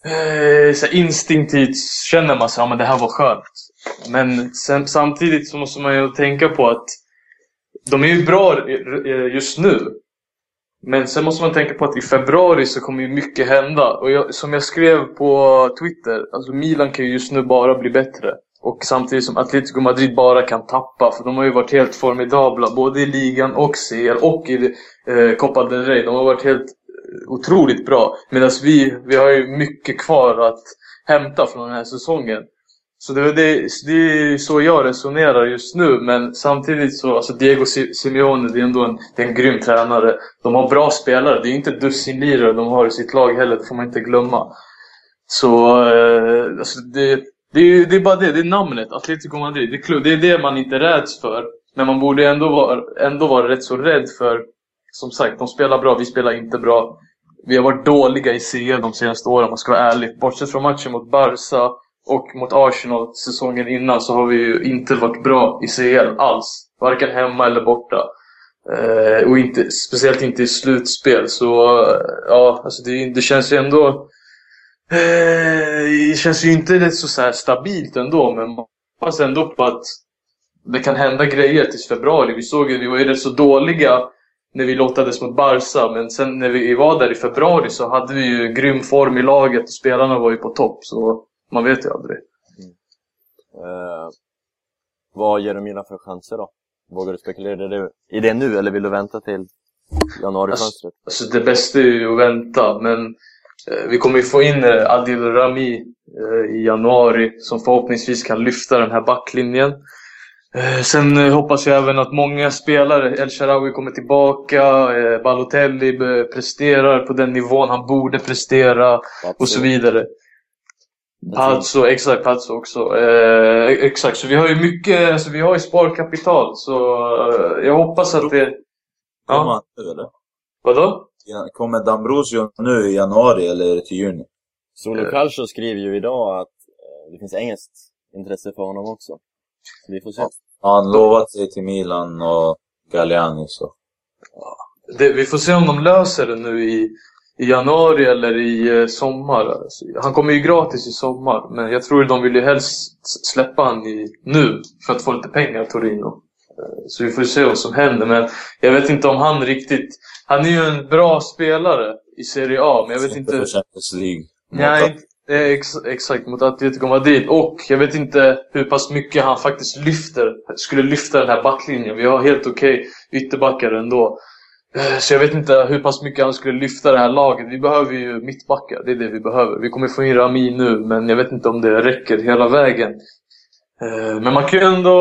eh, så här instinktivt känner man sig, ja men det här var skönt. Men sen, samtidigt så måste man ju tänka på att de är ju bra eh, eh, just nu. Men sen måste man tänka på att i februari så kommer ju mycket hända. Och jag, som jag skrev på Twitter, alltså Milan kan ju just nu bara bli bättre. Och samtidigt som Atletico Madrid bara kan tappa. För de har ju varit helt formidabla, både i ligan och CL och i eh, Copa del Rey. De har varit helt eh, otroligt bra. Medan vi, vi har ju mycket kvar att hämta från den här säsongen. Så det, är det, det är så jag resonerar just nu. Men samtidigt så, alltså Diego Simeone, det är ändå en, det är en grym tränare. De har bra spelare. Det är inte dussinlirare de har i sitt lag heller, det får man inte glömma. Så, eh, alltså det, det, är, ju- det är bara det, det är namnet. Atletico Madrid, det är, klubb, det är det man inte räds för. Men man borde ändå vara, ändå vara rätt så rädd för, som sagt, de spelar bra, vi spelar inte bra. Vi har varit dåliga i CL de senaste åren om man ska vara ärlig. Bortsett från matchen mot Barca och mot Arsenal säsongen innan så har vi ju inte varit bra i CL alls. Varken hemma eller borta. Eh, och inte, speciellt inte i slutspel. Så eh, ja, alltså det, det känns ju ändå... Eh, det känns ju inte rätt så, så här stabilt ändå, men man hoppas ändå på att det kan hända grejer tills februari. Vi såg ju, vi var ju rätt så dåliga när vi lottades mot Barca, men sen när vi var där i februari så hade vi ju grym form i laget och spelarna var ju på topp, så man vet ju aldrig. Eh, vad ger du Milan för chanser då? Vågar du spekulera i det, nu eller vill du vänta till januarifönstret? Alltså det bästa är ju att vänta, men vi kommer ju få in eh, Adil Rami eh, i januari som förhoppningsvis kan lyfta den här backlinjen. Eh, sen eh, hoppas jag även att många spelare, El Shaarawy kommer tillbaka, eh, Balotelli eh, presterar på den nivån han borde prestera och så vidare. Pazzo, exakt, Pazzo också. Eh, exakt, så vi har ju mycket, alltså vi har ju sparkapital så eh, jag hoppas att det... Ja? Vadå? Ja, Kommer Dambrosio nu i januari eller är det till juni? Solo Calcio skriver ju idag att eh, det finns engelskt intresse för honom också. Så vi får se. Ja. Han lovat sig till Milan och Galliani så? Det, vi får se om de löser det nu i, i januari eller i eh, sommar. Alltså, han kommer ju gratis i sommar, men jag tror de vill ju helst släppa han i, nu för att få lite pengar, Torino. Eh, Så vi får se vad som händer, men jag vet inte om han riktigt... Han är ju en bra spelare i Serie A, men jag vet inte... Champions League. Nej, eh, ex, exakt mot Atletico Madrid. Och jag vet inte hur pass mycket han faktiskt lyfter, skulle lyfta den här backlinjen. Vi har helt okej ytterbackar ändå. Eh, Så jag vet inte hur pass mycket han skulle lyfta det här laget. Vi behöver ju mittbackar, det är det vi behöver. Vi kommer få in Rami nu, men jag vet inte om det räcker hela vägen. Eh, men man kan ju ändå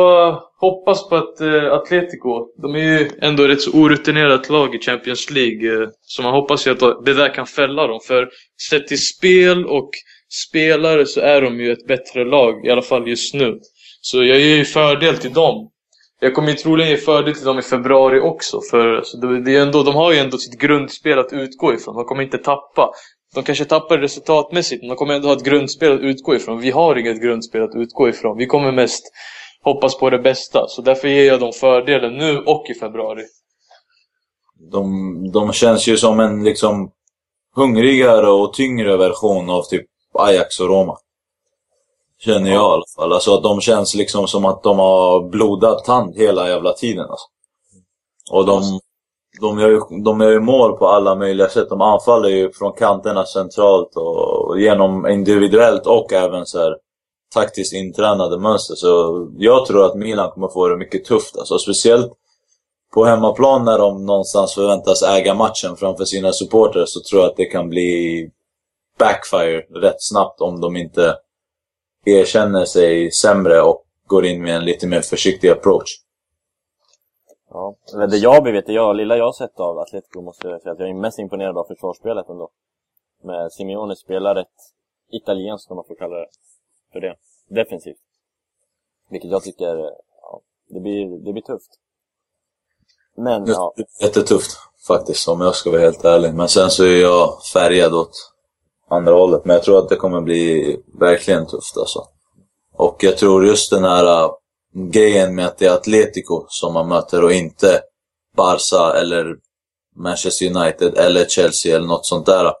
hoppas på att eh, Atletico, de är ju ändå ett rätt så orutinerat lag i Champions League. Eh, så man hoppas ju att det där kan fälla dem. För sett till spel och spelare så är de ju ett bättre lag, i alla fall just nu. Så jag ger ju fördel till dem. Jag kommer ju troligen ge fördel till dem i februari också. För det är ändå, de har ju ändå sitt grundspel att utgå ifrån. De kommer inte tappa. De kanske tappar resultatmässigt, men de kommer ändå ha ett grundspel att utgå ifrån. Vi har inget grundspel att utgå ifrån. Vi kommer mest hoppas på det bästa. Så därför ger jag dem fördelen nu och i februari. De, de känns ju som en liksom hungrigare och tyngre version av typ Ajax och Roma. Känner jag i alla fall. Alltså att de känns liksom som att de har blodad tand hela jävla tiden. Alltså. Och de, de, gör ju, de gör ju mål på alla möjliga sätt. De anfaller ju från kanterna centralt och genom individuellt och även så här taktiskt intränade mönster. Så jag tror att Milan kommer få det mycket tufft. Alltså, speciellt på hemmaplan när de någonstans förväntas äga matchen framför sina supportrar så tror jag att det kan bli backfire rätt snabbt om de inte erkänner sig sämre och går in med en lite mer försiktig approach. Ja. Eller det jag vet, det jag, lilla jag har sett av Atletico måste jag säga att jag är mest imponerad av försvarsspelet ändå. Med Simeone spelar ett italienskt, om man får kalla det för det, defensivt. Vilket jag tycker, ja, det blir, det blir tufft. Men, ja. Jättetufft faktiskt, om jag ska vara helt ärlig. Men sen så är jag färgad åt andra hållet. Men jag tror att det kommer bli verkligen tufft alltså. Och jag tror just den här grejen med att det är Atletico som man möter och inte Barca eller Manchester United eller Chelsea eller något sånt där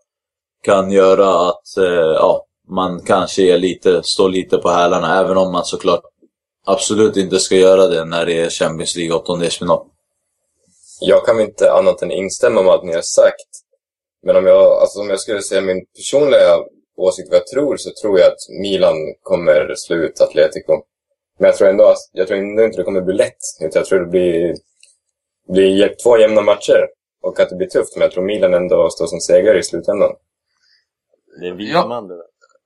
kan göra att eh, ja, man kanske är lite, står lite på hälarna även om man såklart absolut inte ska göra det när det är Champions League åttondelsfinal. Jag kan inte annat än instämma med allt ni har sagt. Men om jag, alltså om jag skulle säga min personliga åsikt vad jag tror så tror jag att Milan kommer slå ut Atletico. Men jag tror ändå, jag tror ändå inte det kommer bli lätt. Jag tror det blir, blir två jämna matcher och att det blir tufft. Men jag tror Milan ändå står som segrare i slutändan. Det är en vit Ja. man det.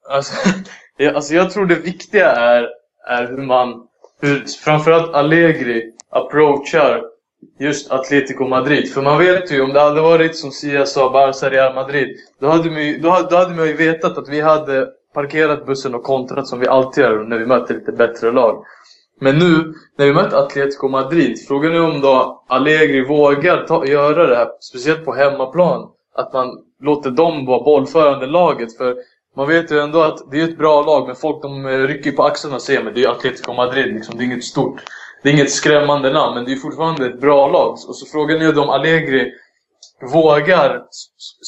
Alltså, jag, alltså jag tror det viktiga är, är hur man, hur framförallt Allegri approachar just Atletico Madrid. För man vet ju, om det hade varit som Sia sa, Barca, Real Madrid. Då hade, man ju, då, hade, då hade man ju vetat att vi hade parkerat bussen och kontrat som vi alltid gör när vi möter lite bättre lag. Men nu, när vi möter Atletico Madrid, frågan är om då Allegri vågar ta, göra det här, speciellt på hemmaplan. Att man låter dem vara bollförande laget. För man vet ju ändå att det är ett bra lag, men folk de eh, rycker på axlarna och säger men det är Atletico Madrid, liksom. det är inget stort. Det är inget skrämmande namn, men det är fortfarande ett bra lag. Och så frågan är ju om Allegri vågar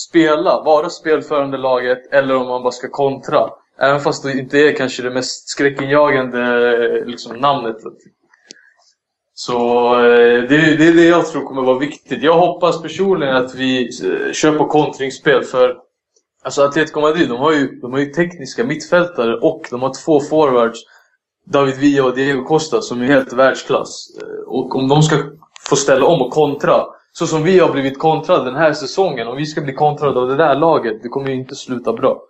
spela, vara spelförande laget, eller om man bara ska kontra. Även fast det inte är kanske det mest skräckinjagande eh, liksom, namnet. Så eh, det, är- det är det jag tror kommer vara viktigt. Jag hoppas personligen att vi eh, kör på kontringsspel för Alltså Atletico Madrid, de har, ju, de har ju tekniska mittfältare och de har två forwards David Villa och Diego Costa som är helt världsklass. Och om de ska få ställa om och kontra, så som vi har blivit kontrade den här säsongen, om vi ska bli kontrade av det där laget, det kommer ju inte sluta bra.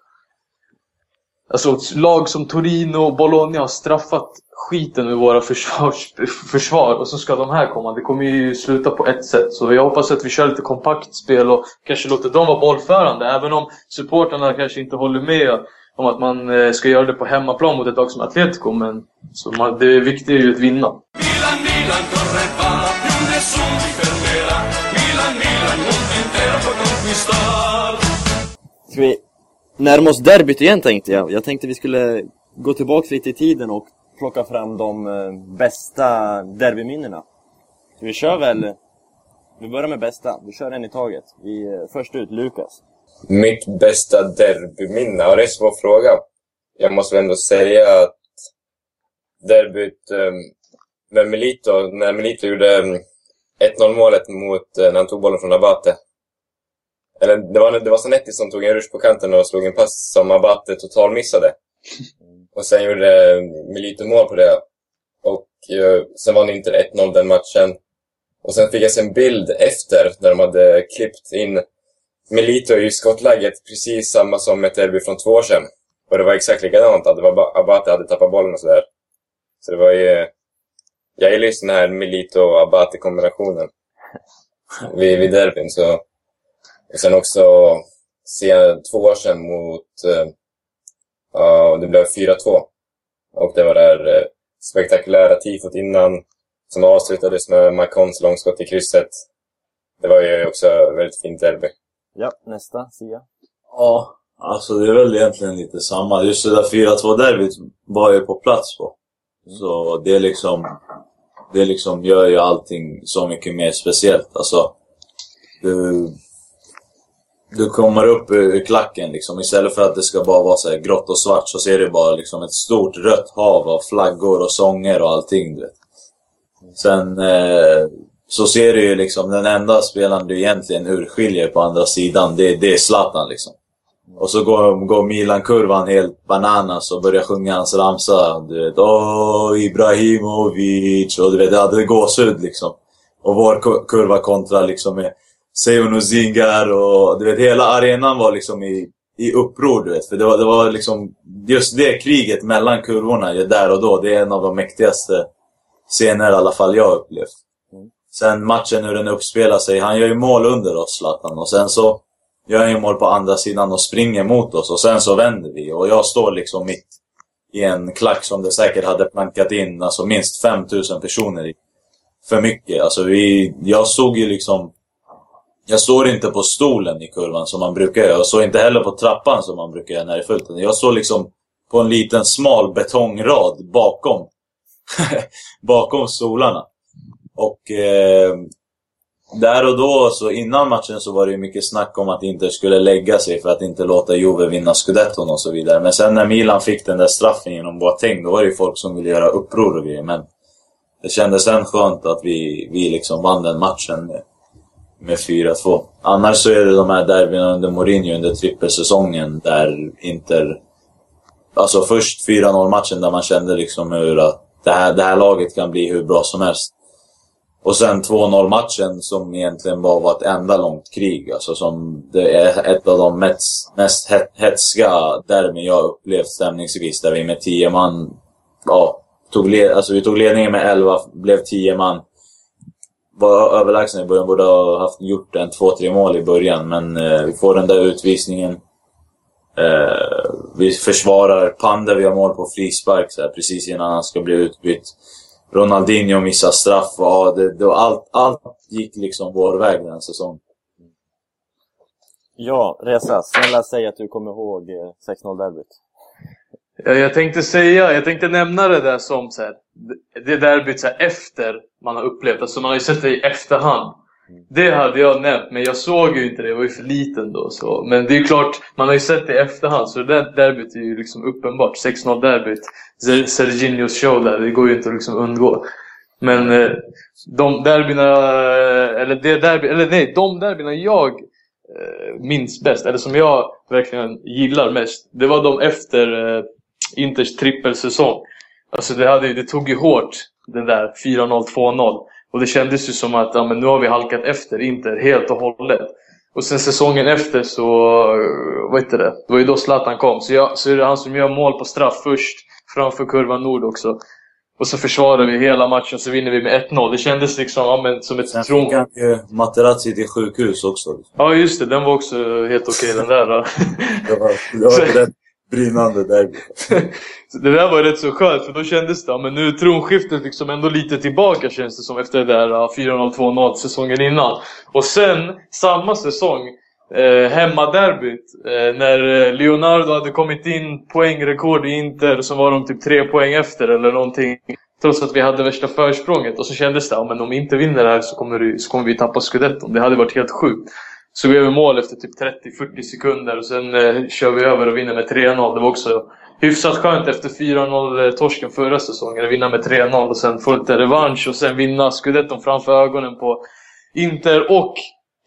Alltså lag som Torino och Bologna har straffat skiten med våra försvars, försvar och så ska de här komma. Det kommer ju sluta på ett sätt. Så jag hoppas att vi kör lite kompakt spel och kanske låter dem vara bollförande. Även om supportrarna kanske inte håller med om att man eh, ska göra det på hemmaplan mot ett lag som Atletico. Men så man, det viktiga är ju att vinna. Milan, Milan, va. Milan, Ska vi närma oss derbyt igen tänkte jag. Jag tänkte vi skulle gå tillbaks lite i tiden och plocka fram de eh, bästa derbyminnena. Så vi kör väl... Vi börjar med bästa. Vi kör en i taget. Vi, eh, först ut, Lukas. Mitt bästa derbyminne? Ja, det är en svår fråga. Jag måste väl ändå säga att derbyt med Melito, när Melito gjorde ehm, 1-0 målet mot, eh, när han tog bollen från Abate. Eller det var, det var Zanetti som tog en rush på kanten och slog en pass som Abate totalmissade. Och sen gjorde eh, Milito Melito mål på det. Och eh, sen vann Inter 1-0 den matchen. Och sen fick jag se en bild efter, där de hade klippt in Melito i skottläget precis samma som ett derby från två år sedan. Och det var exakt likadant. att Det var Abate hade tappat bollen och sådär. Så det var ju... Jag gillar ju den här Melito och Abate-kombinationen. vid, vid derbyn. Så... Och sen också se två år sedan mot... Ja, det blev 4-2. Och det var det här eh, spektakulära tifot innan som avslutades med Macons långskott i krysset. Det var ju också väldigt fint derby. Ja, nästa, Sia. Ja, alltså det är väl egentligen lite samma. Just det där 4-2-derbyt var jag ju på plats på. Så det liksom, det liksom gör ju allting så mycket mer speciellt. Alltså, det, du kommer upp ur klacken liksom. Istället för att det ska bara vara så här grått och svart så ser du bara liksom ett stort rött hav av flaggor och sånger och allting. Du vet. Sen eh, så ser du ju liksom den enda spelaren du egentligen urskiljer på andra sidan, det, det är Zlatan liksom. Och så går, går Milan-kurvan helt bananas och börjar sjunga hans ramsa. Du vet, Åh, Ibrahimovic. Och du vet, det hade gåshud liksom. Och vår kurva kontra liksom med Seion och Zingar och du vet, hela arenan var liksom i, i uppror, du vet. För det var, det var liksom, just det kriget mellan kurvorna där och då, det är en av de mäktigaste scener i alla fall jag har upplevt. Sen matchen hur den uppspelar sig, han gör ju mål under oss Zlatan och sen så gör han ju mål på andra sidan och springer mot oss och sen så vänder vi och jag står liksom mitt i en klack som det säkert hade plankat in alltså minst 5000 personer i. För mycket. Alltså vi, jag såg ju liksom jag står inte på stolen i kurvan som man brukar göra. Jag står inte heller på trappan som man brukar göra när det är fullt. Jag står liksom på en liten smal betongrad bakom. bakom stolarna. Och eh, där och då, så innan matchen så var det ju mycket snack om att Inter skulle lägga sig för att inte låta Juve vinna scudetton och så vidare. Men sen när Milan fick den där straffen genom Boateng, då var det ju folk som ville göra uppror och grejer. Men det kändes sen skönt att vi, vi liksom vann den matchen med, 4-2. Annars så är det de här derbyna under Mourinho under trippelsäsongen där Inter... Alltså först 4-0 matchen där man kände liksom hur att det här, det här laget kan bli hur bra som helst. Och sen 2-0 matchen som egentligen bara var ett enda långt krig. Alltså som det är ett av de mest, mest derbyn jag upplevt stämningsvis. Där vi med 10 man, ja, tog led, alltså vi tog ledningen med 11, blev 10 man. Var överlägsna i början, borde ha haft gjort en 2-3 mål i början. Men eh, vi får den där utvisningen. Eh, vi försvarar Panda, vi har mål på frispark så här, precis innan han ska bli utbytt. Ronaldinho missar straff och ja, det, det, var allt, allt gick liksom vår väg den säsongen. Ja, Reza, snälla säg att du kommer ihåg eh, 6-0-derbyt. Ja, jag tänkte säga, jag tänkte nämna det där som så här, det derbyt så här, efter man har upplevt, alltså man har ju sett det i efterhand. Det hade jag nämnt, men jag såg ju inte det, jag var ju för liten då. Så. Men det är ju klart, man har ju sett det i efterhand, så det där derbyt är ju liksom uppenbart. 6-0 derbyt. Ser- Serginios show där, det går ju inte att liksom undgå. Men eh, de derbyna, eh, eller det derby, eller nej, de derbyna jag eh, minns bäst, eller som jag verkligen gillar mest, det var de efter eh, Inters trippelsäsong. Alltså det, hade, det tog ju hårt, den där 4-0, 2-0. Och det kändes ju som att ja, men nu har vi halkat efter Inter helt och hållet. Och sen säsongen efter så, vad heter det, det var ju då Zlatan kom. Så, jag, så är det han som gör mål på straff först, framför kurvan nord också. Och så försvarar vi hela matchen så vinner vi med 1-0. Det kändes liksom ja, men, som ett Sen tron... fick han ju Materazzi till sjukhus också. Ja just det, den var också helt okej den där. Det var, det var rätt brinnande derby. Så det där var rätt så skönt för då kändes det, ja, men nu är tronskiftet liksom ändå lite tillbaka känns det som efter det där 4-0, 2-0 säsongen innan. Och sen, samma säsong, eh, hemmaderbyt, eh, när eh, Leonardo hade kommit in poängrekord i Inter så var de typ tre poäng efter eller någonting. Trots att vi hade värsta försprånget. Och så kändes det, ja, men om vi inte vinner det här så kommer, vi, så kommer vi tappa scudetton. Det hade varit helt sjukt. Så vi över mål efter typ 30-40 sekunder och sen eh, kör vi över och vinner med 3-0. Det var också hyfsat skönt efter 4-0 torsken förra säsongen. Att vinna med 3-0 och sen få lite revansch och sen vinna scudetton framför ögonen på Inter och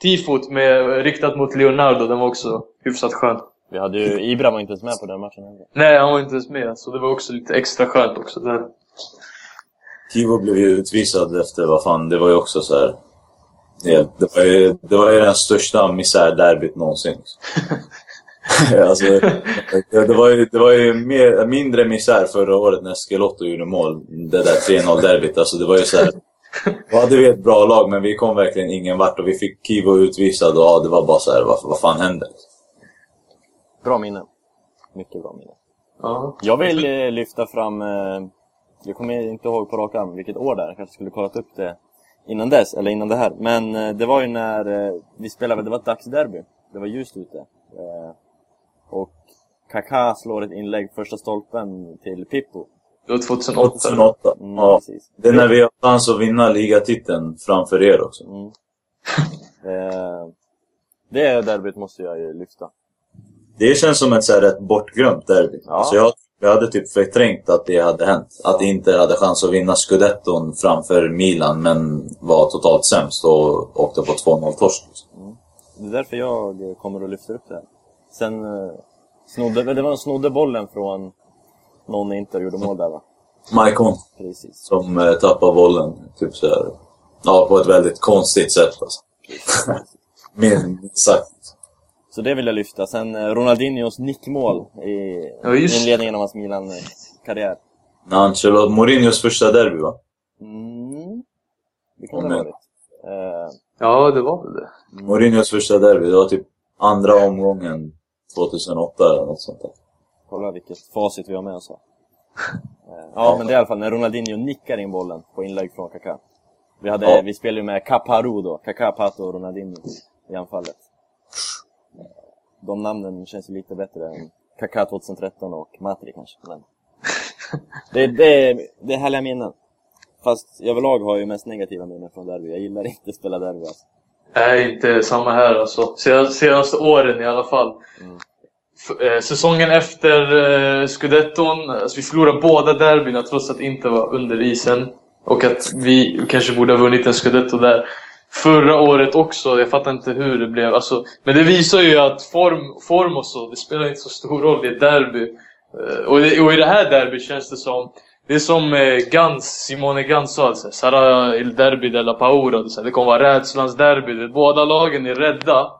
tifot med, riktat mot Leonardo. Den var också hyfsat skön. Vi hade ju, Ibra var inte ens med på den matchen heller. Nej, han var inte ens med. Så det var också lite extra skönt också. Där. Kivo blev ju utvisad efter, vad fan, det var ju också så här. Det, det, var ju, det var ju den största misärderbyt någonsin. alltså, det, det var ju, det var ju mer, mindre misär förra året när Skelotto gjorde mål. Det där 3-0-derbyt. Alltså, det var ju så här. Då hade vi ett bra lag, men vi kom verkligen ingen vart och vi fick Kivo utvisad och ja, det var bara så här, vad, vad fan hände? Bra minne. Mycket bra minne. Ja. Jag vill eh, lyfta fram, eh, jag kommer inte ihåg på rak arm vilket år det är, jag kanske skulle kollat upp det innan dess, eller innan det här. Men eh, det var ju när eh, vi spelade, det var ett dagsderby. Det var ljust ute. Eh, och Kaká slår ett inlägg första stolpen till Pippo. Det var 2008. 2008. Mm, Ja. precis. Det är när vi har chans att vinna ligatiteln framför er också. Mm. Det derbyt måste jag ju lyfta. Det känns som ett så här rätt bortglömt derby. Ja. Alltså jag, jag hade typ förträngt att det hade hänt. Att Inter hade chans att vinna scudetton framför Milan, men var totalt sämst och åkte på 2-0 torsk. liksom. Det är därför jag kommer att lyfta upp det här. Sen eh, snodde, det var en snodde bollen från någon Inter gjorde mål där va? Maikon Precis. som eh, tappar bollen typ så här, ja, på ett väldigt konstigt sätt. Alltså. Minst sagt. Så det vill jag lyfta. Sen eh, Ronaldinhos nickmål i Ja, inledningen av hans Milan-karriär. När Ancelotti, Mourinhos första derby va? Mm. Det kan det ha varit. Eh, Ja, det var väl det. Mourinhos första derby, det var typ andra omgången 2008 eller något sånt där. kolla vilket facit vi har med oss här. Eh, ja, men det är i alla fall när Ronaldinho nickar in bollen på inlägg från Kaká. Vi, hade, Ja. vi spelade ju med Caparu då, Kaká, Pato och Ronaldinho i anfallet. De namnen känns ju lite bättre än Kaká 2013 och Matri kanske. Men det, det, det är härliga minnen. Fast överlag har jag ju mest negativa minnen från derby. Jag gillar inte att spela derby alltså. Nej, inte samma här alltså. Sen- Senaste åren i alla fall. Mm. Eh, säsongen efter eh, scudetton, alltså vi förlorade båda derbyna trots att inte var under isen. Och att vi kanske borde ha vunnit en scudetto där. Förra året också, jag fattar inte hur det blev. Alltså, men det visar ju att form, form och så, det spelar inte så stor roll. Det är derby. Eh, och, det, och i det här derby känns det som det är som eh, Gans, Simone Gans sa, alltså, Sara il derby della paura. Det, så det kommer vara rädslans derby. Båda lagen är rädda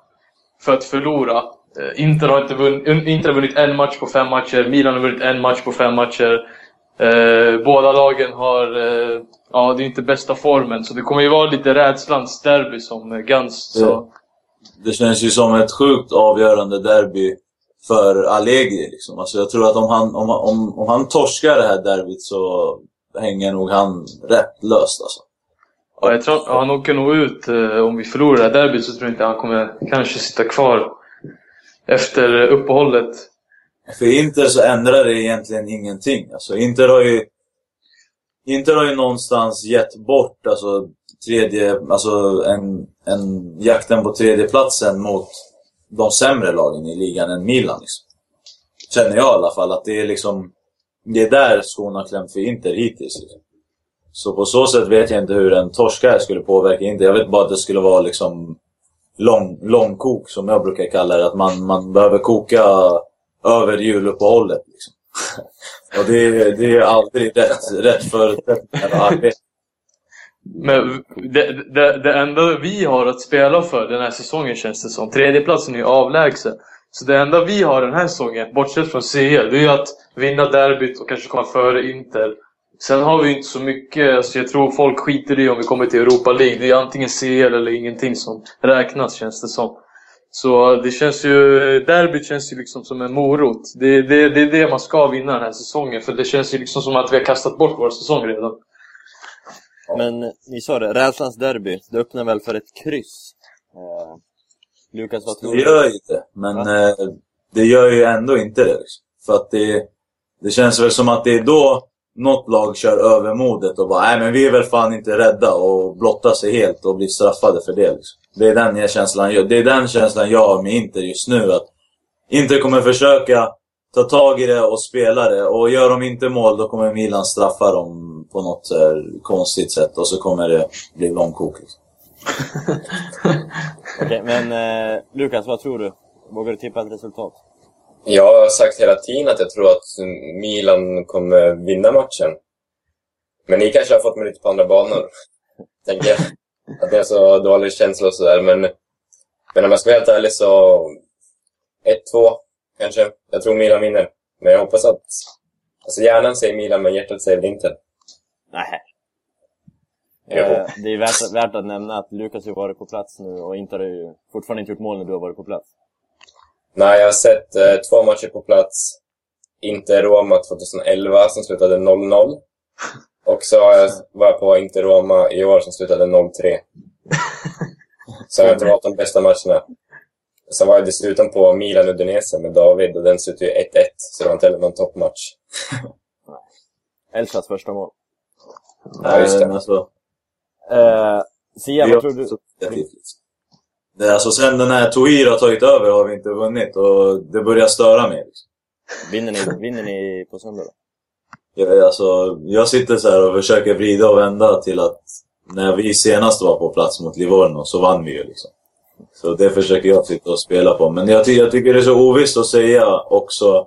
för att förlora. Eh, Inter, har inte vunnit, Inter har vunnit en match på fem matcher, Milan har vunnit en match på fem matcher. Eh, båda lagen har, eh, ja det är inte bästa formen. Så det kommer ju vara lite rädslans derby som eh, Gans sa. Det känns ju som ett sjukt avgörande derby för Allegri. Liksom. Alltså jag tror att om han, om, om, om han torskar det här derbyt så hänger nog han rätt löst. Alltså. Ja, jag tror, ja, han åker nog ut. Eh, om vi förlorar det här derbyt så tror jag inte han kommer kanske sitta kvar efter eh, uppehållet. För Inter så ändrar det egentligen ingenting. Alltså Inter har ju Inter har ju någonstans gett bort alltså, tredje, alltså en, en jakten på tredjeplatsen mot de sämre lagen i ligan än Milan. Liksom. Känner jag i alla fall att det är liksom det är där skon har klämt för Inter hittills. Liksom. Så på så sätt vet jag inte hur en torsk här skulle påverka Inter. Jag vet bara att det skulle vara liksom lång, långkok som jag brukar kalla det. Att man, man behöver koka över juluppehållet. Liksom. Och det, är- det är aldrig rätt, rätt förutsättningar att arbeta. Men det, det, det enda vi har att spela för den här säsongen känns det som. Tredjeplatsen är ju avlägsen. Så det enda vi har den här säsongen, bortsett från CL, det är ju att vinna derbyt och kanske komma före Inter. Sen har vi inte så mycket, alltså jag tror folk skiter i om vi kommer till Europa League. Det är antingen CL eller ingenting som räknas känns det som. Så det känns ju, derbyt känns ju liksom som en morot. Det, det, det är det man ska vinna den här säsongen. För det känns ju liksom som att vi har kastat bort vår säsong redan. Men ni sa det, rädslans derby. Det öppnar väl för ett kryss? Eh, Lukas, vad tror Det du? gör ju det, men eh, det gör ju ändå inte det. Liksom. För att det, det känns väl som att det är då något lag kör övermodet och bara nej men vi är väl fan inte rädda och blottar sig helt och blir straffade för det. Liksom. Det, är den känslan, jag- det är den känslan jag har med Inter just nu. Att Inter kommer försöka ta tag i det och spela det. Och gör de inte mål då kommer Milan straffa dem på något här konstigt sätt. Och så kommer det bli långkok. Liksom. Okej, men eh, Lukas, vad tror du? Vågar du tippa ett resultat? Jag har sagt hela tiden att jag tror att Milan kommer vinna matchen. Men ni kanske har fått mig lite på andra banor. Tänker jag. Att det är så dålig känsla och sådär. Men, men om jag ska vara helt ärlig så... 1-2 kanske. Jag tror Milan vinner. Men jag hoppas att... Alltså hjärnan säger Milan, men hjärtat säger väl inte. Nej. Eh, det är värt, värt att nämna att Lukas har varit på plats nu och inte har ju fortfarande inte gjort mål när du har varit på plats. Nej, jag har sett eh, två matcher på plats. Inte Roma 2011 som slutade 0-0. Och så har jag, var jag på Inte Roma i år som slutade 0-3. Så har jag inte valt de bästa matcherna. Sen var jag dessutom på Milan Udinese med David och den slutade ju 1-1. Så det var inte heller någon toppmatch. Elsas första mål. Ja, just det. Alltså, Eh, Sia, vad tror du? Det, alltså sen den här Tohir har tagit över har vi inte vunnit och det börjar störa mig. Liksom. Vinner ni, vinner ni på söndag då? Jag, alltså, jag sitter så här och försöker vrida och vända till att när vi senast var på plats mot Livorno så vann vi ju liksom. Så det försöker jag sitta och spela på. Men jag, ty jag tycker det är så ovisst att säga också.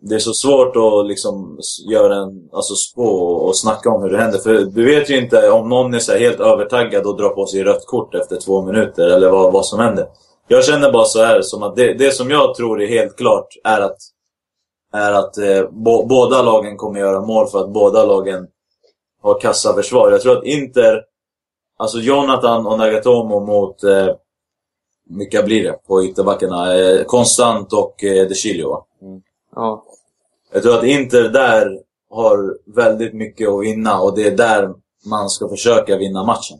Det är så svårt att liksom göra en, alltså spå och, och snacka om hur det händer. För du vet ju inte om någon är så helt övertaggad och drar på sig rött kort efter två minuter eller vad, vad som händer. Jag känner bara så här som att det, det som jag tror är helt klart är att är att eh, bo, båda lagen kommer göra mål för att båda lagen har kassaförsvar. Jag tror att Inter, alltså Jonathan och Nagatomo mot, eh, vilka blir det på ytterbackarna? Eh, Konstant och eh, De Chilio, va? Ja. Jag tror att Inter där har väldigt mycket att vinna och det är där man ska försöka vinna matchen.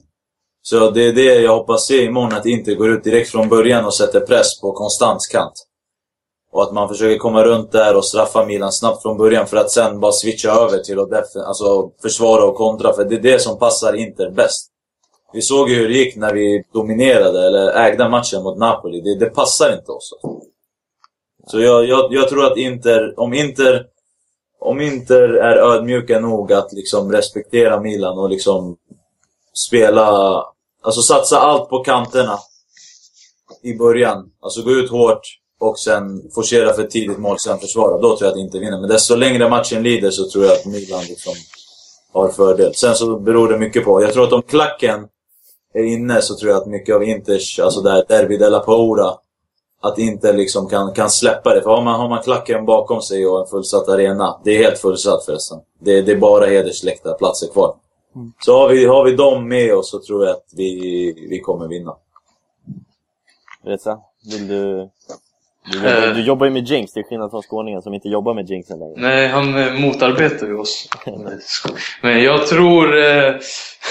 Så det är det jag hoppas se imorgon, att Inter går ut direkt från början och sätter press på Konstants kant. Och att man försöker komma runt där och straffa Milan snabbt från början för att sen bara switcha över till att def- alltså försvara och kontra. För det är det som passar Inter bäst. Vi såg ju hur det gick när vi dominerade, eller ägde matchen mot Napoli. Det, det passar inte oss. Så jag, jag, jag tror att Inter, om Inter om Inter är ödmjuka nog att liksom respektera Milan och liksom spela, alltså satsa allt på kanterna i början. Alltså gå ut hårt och sen forcera för ett tidigt mål, sen försvara. Då tror jag att Inter vinner. Men desto längre matchen lider så tror jag att Milan liksom har fördel. Sen så beror det mycket på. Jag tror att om klacken är inne så tror jag att mycket av Inters, alltså där Derby della Paura, att Inter liksom kan, kan släppa det. För har man, har man klacken bakom sig och en fullsatt arena, det är helt fullsatt förresten. Det, det är bara hedersläktarplatser kvar. Så har vi, har vi dem med oss så tror jag att vi, vi kommer vinna. Reza, vill du... Du jobbar, Eh. du jobbar ju med Jinx, till skillnad från skåningen som inte jobbar med Jinxen längre. Nej, han eh, motarbetar ju oss. Men jag tror... Eh,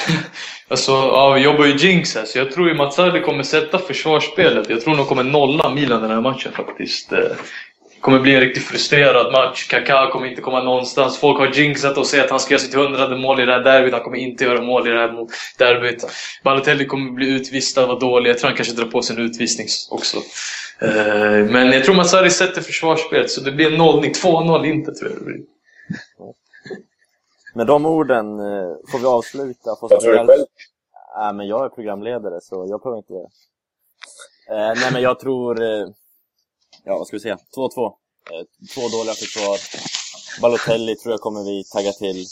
alltså, ja, vi jobbar ju Jinx här, så jag tror ju Mazzarri kommer sätta försvarsspelet. Jag tror de kommer nolla Milan den här matchen faktiskt. Eh, Det kommer bli en riktigt frustrerad match. Kaká kommer inte komma någonstans. Folk har jinxat och säger att han ska göra sitt hundrade mål i det här derbyt. Han kommer inte göra mål i det här derbyt. Balotelli kommer bli utvisad, vara dålig. Jag tror han kanske drar på sig en utvisning också. Eh, Men jag tror Mazzarri sätter försvarsspelet, så det blir en 0-9. 2-0 inte tror jag det blir. Med de orden eh, får vi avsluta. Får Vad tror du själv? Nej, men jag är programledare så jag behöver inte... Eh, nej, men jag tror... Eh, ja, vad ska vi säga? 2-2. Eh, två dåliga försvar. Balotelli tror jag kommer vi tagga till.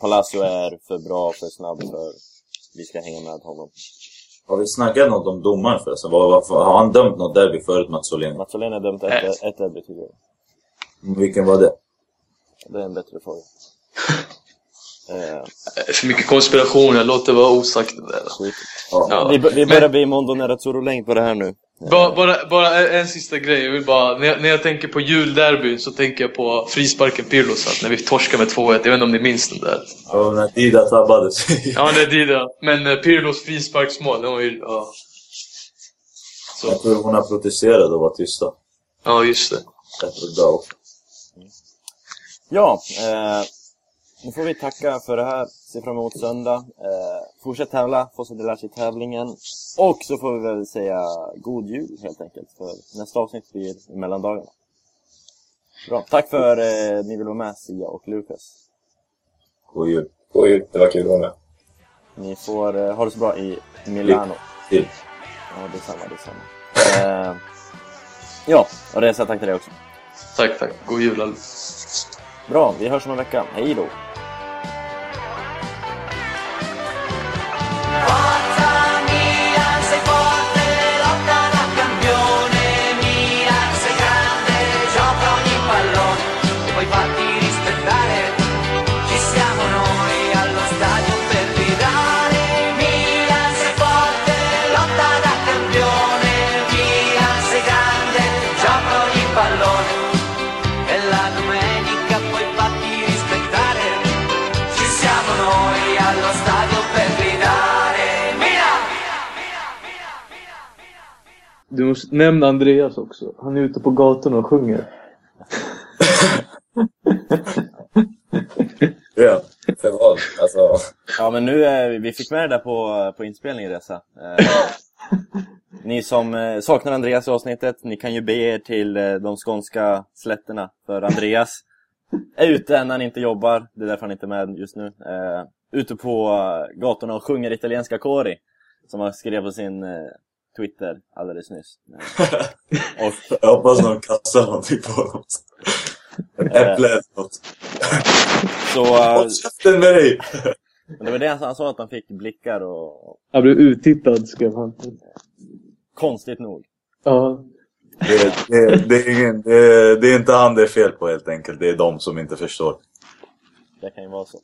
Palacio är för bra, för snabb för vi ska hänga med honom. Har vi snackat något om domaren förresten? Vad, vad, har han dömt något derby förut, Mats Åhlén? Mazzoleni har dömt ett, ett derby tidigare. Vilken var det? Det är en bättre fråga. Eh, För mycket konspiration, jag låter vara osagt det där. Ja. Ja. Vi, vi börjar bli Mondo Nerazzurro-längd på det här nu. Bara, bara, bara en, sista grej. Jag vill bara, när, jag, när jag tänker på julderbyn så tänker jag på frisparken Pirlos. att När vi torskade med 2-1. Jag vet inte om ni minns den där. Ja, när Dida tabbade sig. Ja, det är Dida. Men eh, Pirlos frisparksmål, det var ju... Ja, Jag så, tror hon har protesterat och var tysta. ja just det. Också. Ja, eh, nu får vi tacka för det här. Se fram emot söndag. Eh, fortsätt tävla, få så det lär sig tävlingen. Och så får vi väl säga god jul helt enkelt. För nästa avsnitt blir i mellandagarna. Bra. Tack för eh, ni vill vara med, Sia och Lukas. God jul. God jul, det var kul att vara med. Ni får eh, ha det så bra i Milano. Till. Ja, detsamma, detsamma. Eh, ja, och Reza, tack till dig också. Tack, tack. God jul alla. Bra, vi hörs om en vecka. Hej då! Du måste nämna Andreas också. Han är ute på gatorna och sjunger. Ja. För vad? Alltså, Ja, men nu, eh, vi fick med det där på, på inspelningen, Resa. Eh, ni som eh, saknar Andreas i avsnittet, ni kan ju be er till eh, de skånska slätterna. För Andreas är ute när han inte jobbar, det är därför han inte är med just nu. Eh, ute på gatorna och sjunger italienska kori. Som han skrev på sin Twitter alldeles nyss. Eh, och Jag hoppas någon kastar någonting på honom. En äpple eller något. så, eh, Håll käften med dig! men det var det han, han sa, att han fick blickar och... Jag blev uttittad, skrev han. Konstigt nog. Ja. Det, det, det, är ingen, det, det är inte han det är fel på helt enkelt. Det är de som inte förstår. Det kan ju vara så.